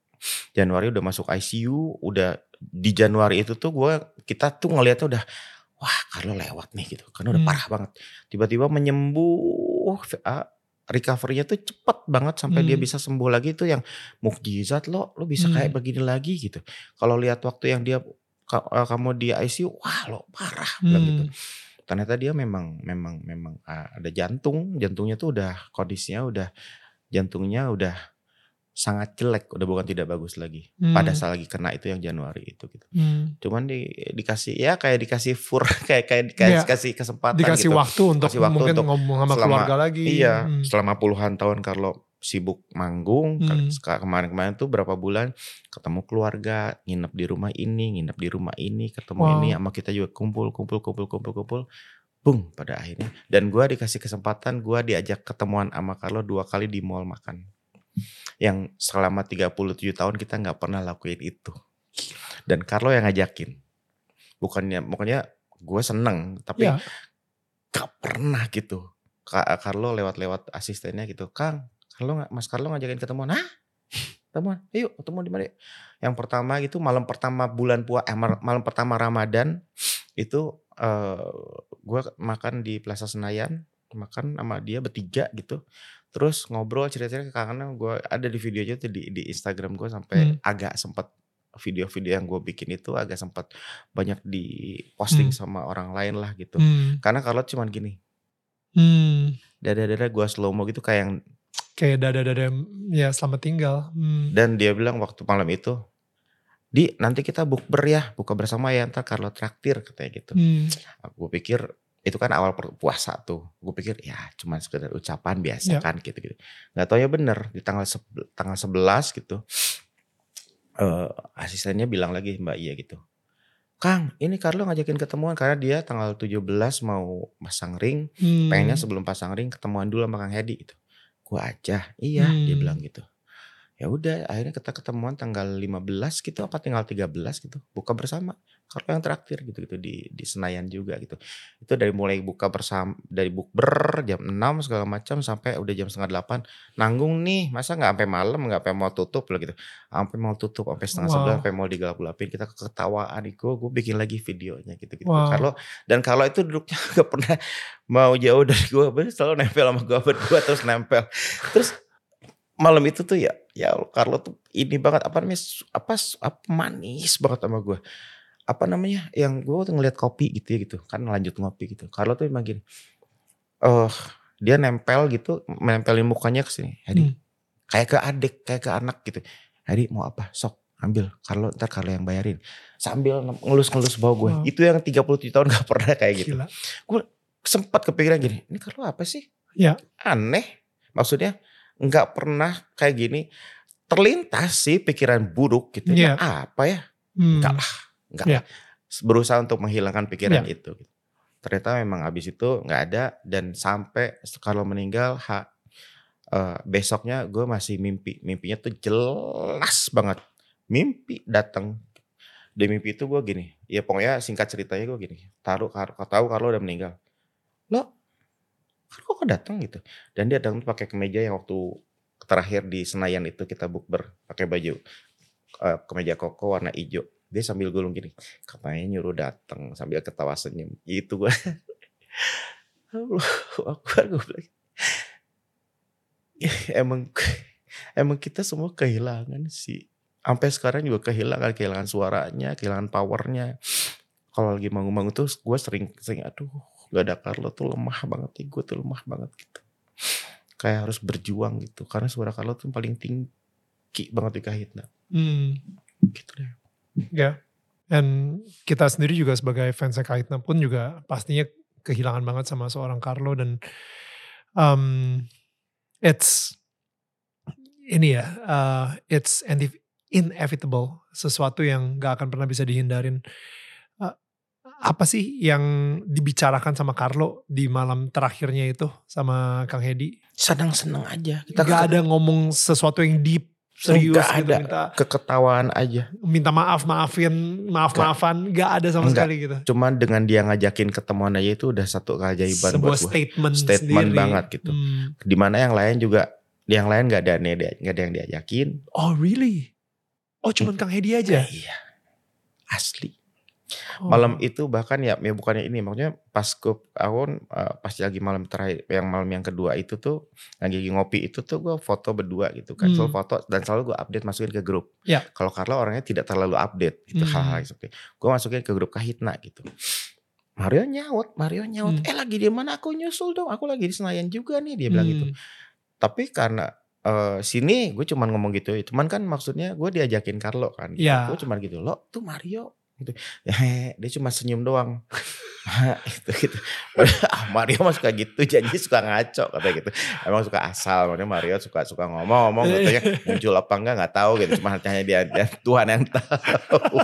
Januari udah masuk ICU udah di Januari itu tuh gue kita tuh ngelihatnya udah wah Carlo lewat nih gitu karena udah Hmm. parah banget tiba-tiba menyembuh ah, recovery-nya tuh cepet banget sampai dia Hmm. bisa sembuh lagi itu yang mukjizat lo lo bisa Hmm. kayak begini lagi gitu kalau lihat waktu yang dia eh, kamu di ICU wah lo parah gitu Hmm. ternyata dia memang memang memang ah, ada jantung jantungnya tuh udah kondisinya udah jantungnya udah sangat jelek udah bukan tidak bagus lagi pada Hmm. saat lagi kena itu yang Januari itu gitu Hmm. cuman di, dikasih ya kayak dikasih fur kayak kayak dikasih Iya. kasih kesempatan Dikasih gitu waktu untuk Kasih waktu mungkin untuk ngomong sama selama- keluarga lagi. Iya, Hmm. selama puluhan tahun Carlo sibuk manggung, Hmm. Kemarin-kemarin tuh berapa bulan ketemu keluarga, nginep di rumah ini, nginep di rumah ini, ketemu Wow. ini, sama kita juga kumpul, kumpul, kumpul, kumpul, kumpul, bung pada akhirnya. Dan gua dikasih kesempatan, gua diajak ketemuan sama Carlo dua kali di mall makan. Yang selama 37 tahun kita nggak pernah lakuin itu. Dan Carlo yang ngajakin. Bukannya, pokoknya gue seneng, tapi Iya. gak pernah gitu. Kak Carlo lewat-lewat asistennya gitu, Kang, Carlo Mas Carlo ngajakin ketemuan, hah? Ketemuan, ayo ketemu di mana? Yang pertama itu malam pertama bulan puasa, eh, mal- malam pertama Ramadan itu eh gue makan di Plaza Senayan, makan sama dia bertiga gitu. Terus ngobrol cerita-cerita karena gue ada di videonya tuh di, di Instagram gue sampai Hmm. agak sempat video-video yang gue bikin itu agak sempat banyak di posting Hmm. sama orang lain lah gitu. Hmm. Karena kalau cuman gini, Hmm. dada-dada gue slow mo gitu kayak yang Kayak dada-dada ya selamat tinggal. Hmm. dan dia bilang waktu malam itu, di nanti kita bukber ya, buka bersama ya ntar Carlo traktir katanya gitu. Hmm. Aku pikir itu kan awal puasa tuh, gue pikir ya cuma sekedar ucapan biasa Ya. kan gitu gitu. Gak tau ya bener di tanggal sebe- tanggal 11 gitu, eh asistennya bilang lagi Mbak Iya gitu. Kang, ini Carlo ngajakin ketemuan karena dia tanggal 17 mau pasang ring, Hmm. pengennya sebelum pasang ring ketemuan dulu sama Kang Hedi gitu. Gua aja, iya dia Hmm. bilang gitu. Ya udah akhirnya kita ketemuan tanggal 15 gitu apa tinggal 13 gitu. Buka bersama. Kalau yang traktir gitu-gitu di di Senayan juga gitu. Itu dari mulai buka bersama dari bukber jam 6 segala macam sampai udah jam setengah 8 nanggung nih masa nggak sampai malam nggak sampai mau tutup loh gitu sampai mau tutup sampai setengah Wow. sebelas sampai mau digelap-gelapin kita ketawaan itu gue bikin lagi videonya gitu gitu Wow. Carlo dan kalau itu duduknya gak pernah mau jauh dari gue selalu nempel sama gue berdua terus nempel terus malam itu tuh ya ya Carlo tuh ini banget apa namanya apa, apa manis banget sama gue apa namanya yang gue tuh ngeliat kopi gitu ya gitu kan lanjut ngopi gitu Carlo tuh emang gini eh dia nempel gitu menempelin mukanya ke sini Hedi Hmm. kayak ke adik kayak ke anak gitu Hedi mau apa sok ambil Carlo ntar Carlo yang bayarin sambil ngelus-ngelus bawah gue Wow. itu yang 37 tahun gak pernah kayak gitu Gila. sempat kepikiran gini, ini Carlo apa sih? Ya. Aneh. Maksudnya nggak pernah kayak gini. Terlintas sih pikiran buruk gitu. Nah, apa ya? Hmm. Enggak lah. Enggak Iya. lah. Berusaha untuk menghilangkan pikiran itu. Ternyata memang abis itu nggak ada. Dan sampai kalau meninggal, ha, eh, besoknya gue masih mimpi. Mimpinya tuh jelas banget. Mimpi datang. Di mimpi itu gue gini. Ya pokoknya singkat ceritanya gue gini. Taruh, tahu Carlo udah meninggal. Lo, Carlo kok datang gitu. Dan dia datang tuh pakai kemeja yang waktu terakhir di Senayan itu kita bukber pakai baju eh, kemeja koko warna hijau. Dia sambil gulung gini, katanya nyuruh datang sambil ketawa senyum. Itu gue. Allah, aku gue bilang. "Ih, Emang emang kita semua kehilangan sih. Sampai sekarang juga kehilangan, kehilangan suaranya, kehilangan powernya. Kalau lagi manggung-manggung tuh gue sering, sering aduh gak ada Carlo tuh lemah banget nih, gue tuh lemah banget gitu. Kayak harus berjuang gitu, karena suara Carlo tuh paling tinggi banget di Kahitna. Hmm. Gitu deh. Ya. Dan kita sendiri juga sebagai fans Kahitna pun juga pastinya kehilangan banget sama seorang Carlo dan um, it's ini ya, uh, it's inevitable, sesuatu yang gak akan pernah bisa dihindarin. Uh, apa sih yang dibicarakan sama Carlo di malam terakhirnya itu sama Kang Hedi? Senang-senang aja. Kita gak ada ngomong sesuatu yang deep, serius Gak gitu. ada. Minta, keketawaan aja. minta maaf, maafin, maaf-maafan. Gak ada sama Enggak. sekali gitu. Cuman dengan dia ngajakin ketemuan aja itu udah satu keajaiban Sebuah buat gue. statement, Statement sendiri. banget gitu. Hmm. Di mana yang lain juga, yang lain gak ada, nggak ada yang diajakin. Oh really? Oh cuman Kang Hedi aja? Iya. Asli. Oh. Malam itu bahkan ya, ya bukannya ini, maksudnya pas gue, aku uh, pas lagi malam terakhir, yang malam yang kedua itu tuh, lagi ngopi itu tuh gue foto berdua gitu kan. Hmm. Selalu foto dan selalu gue update masukin ke grup. Ya. Kalau Carlo orangnya tidak terlalu update gitu Hmm. hal-hal seperti Gue masukin ke grup Kahitna gitu. Mario nyaut, Mario nyaut. Hmm. Eh lagi di mana aku nyusul dong. Aku lagi di Senayan juga nih dia bilang gitu. Hmm. Tapi karena eh, sini gue cuman ngomong gitu. Cuman kan maksudnya gue diajakin Carlo kan. Iya. Gue cuman gitu. Lo tuh Mario gitu. Ya, dia cuma senyum doang. itu gitu. ah, Mario mah suka gitu, janji suka ngaco katanya gitu. Emang suka asal, makanya Mario suka suka ngomong-ngomong katanya muncul apa enggak nggak tahu gitu. Cuma hanya dia, dia Tuhan yang tahu.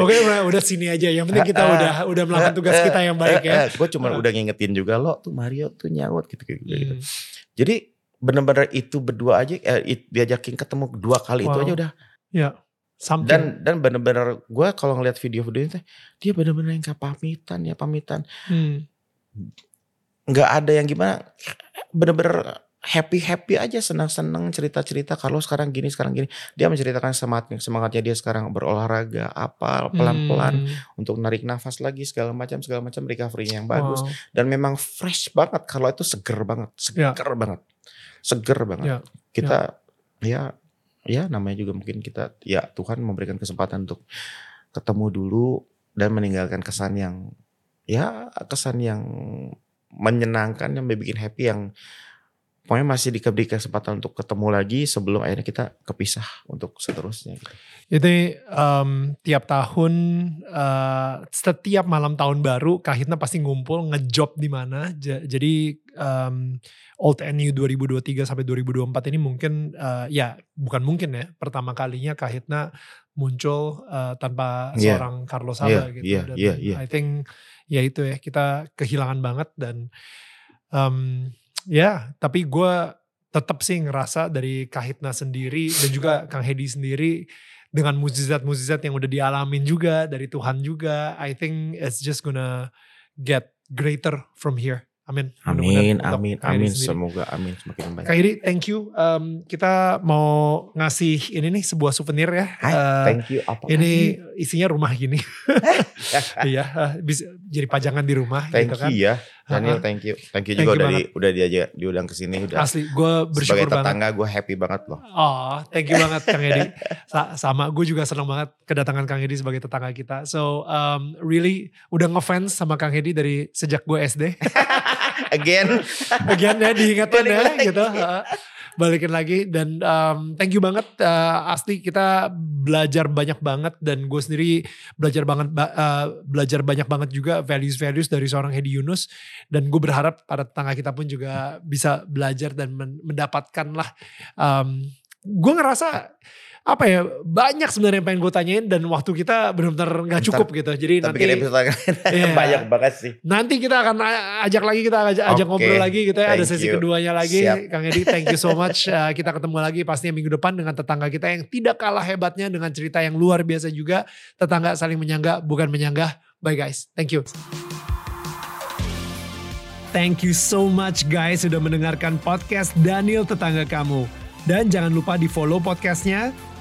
Oke udah, udah sini aja. Yang penting kita Ah, ah. udah udah melakukan tugas kita yang baik ya. gue cuma Ah. udah ngingetin juga lo tuh Mario tuh nyaut gitu gitu. gitu. Hmm. Jadi bener-bener itu berdua aja eh, diajakin ketemu dua kali itu Wow. aja udah. Ya, something. Dan dan bener-bener gue kalau ngeliat video-video itu dia bener-bener yang kayak pamitan ya pamitan. Hmm. ada yang gimana bener-bener happy happy aja senang senang cerita cerita kalau sekarang gini sekarang gini dia menceritakan semangat semangatnya dia sekarang berolahraga apa pelan pelan Hmm. untuk narik nafas lagi segala macam segala macam recovery-nya yang bagus Wow. dan memang fresh banget kalau itu seger banget Ya. seger banget seger banget Ya, kita ya ya namanya juga mungkin kita ya Tuhan memberikan kesempatan untuk ketemu dulu dan meninggalkan kesan yang ya kesan yang menyenangkan yang bikin happy yang pokoknya masih diberi kesempatan untuk ketemu lagi sebelum akhirnya kita kepisah untuk seterusnya gitu. Itu em, tiap tahun eh, setiap malam tahun baru Kahitna pasti ngumpul ngejob di mana. Ja- Jadi em, Old NU 2023 sampai 2024 ini mungkin eh, ya bukan mungkin ya pertama kalinya Kahitna muncul eh, tanpa Iya. seorang Carlos Saba Iya, gitu. iya, Dan iya, iya. I think ya itu ya kita kehilangan banget dan em, ya tapi gue tetap sih ngerasa dari Kahitna sendiri dan juga Kang Hedi sendiri dengan mukjizat-mukjizat yang udah dialamin juga dari Tuhan juga, I think it's just gonna get greater from here. Amin. Amin, amin, amin. sendiri. Semoga amin semakin baik. Kak Hedi, thank you. Um, kita mau ngasih ini nih sebuah souvenir ya. Hai, Uh, thank you. Apa ini isinya rumah gini. Iya, uh, bisa jadi pajangan di rumah thank gitu kan. you ya, Daniel. Uh-uh. Thank you, thank you Thank juga you udah di, udah diajak diundang ke sini udah. Asli, gue bersyukur Sebagai banget. tetangga gue happy banget loh. Oh, thank you banget Kang Edi. Sa- sama, gue juga senang banget kedatangan Kang Edi sebagai tetangga kita. So, um, really udah ngefans sama Kang Edi dari sejak gue SD. Again, Again ya, diingetin Balik ya lagi. gitu. Balikin lagi dan um, thank you banget. Uh, asli kita belajar banyak banget dan gue sendiri belajar banget ba- uh, belajar banyak banget juga values-values dari seorang Hedi Yunus dan gue berharap para tetangga kita pun juga bisa belajar dan men- mendapatkan lah. Um, gue ngerasa apa ya banyak sebenarnya yang pengen gue tanyain dan waktu kita benar-benar nggak cukup gitu. Jadi tapi nanti kita Iya. banyak banget sih. Nanti kita akan ajak lagi kita ajak, ajak Oke, ngobrol lagi gitu ya ada sesi you. keduanya lagi Siap. Kang Edi thank you so much Uh, kita ketemu lagi pastinya minggu depan dengan tetangga kita yang tidak kalah hebatnya dengan cerita yang luar biasa juga tetangga saling menyangga bukan menyanggah bye guys thank you Thank you so much guys sudah mendengarkan podcast Daniel Tetangga Kamu. Dan jangan lupa di follow podcastnya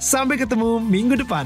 Sampai ketemu minggu depan.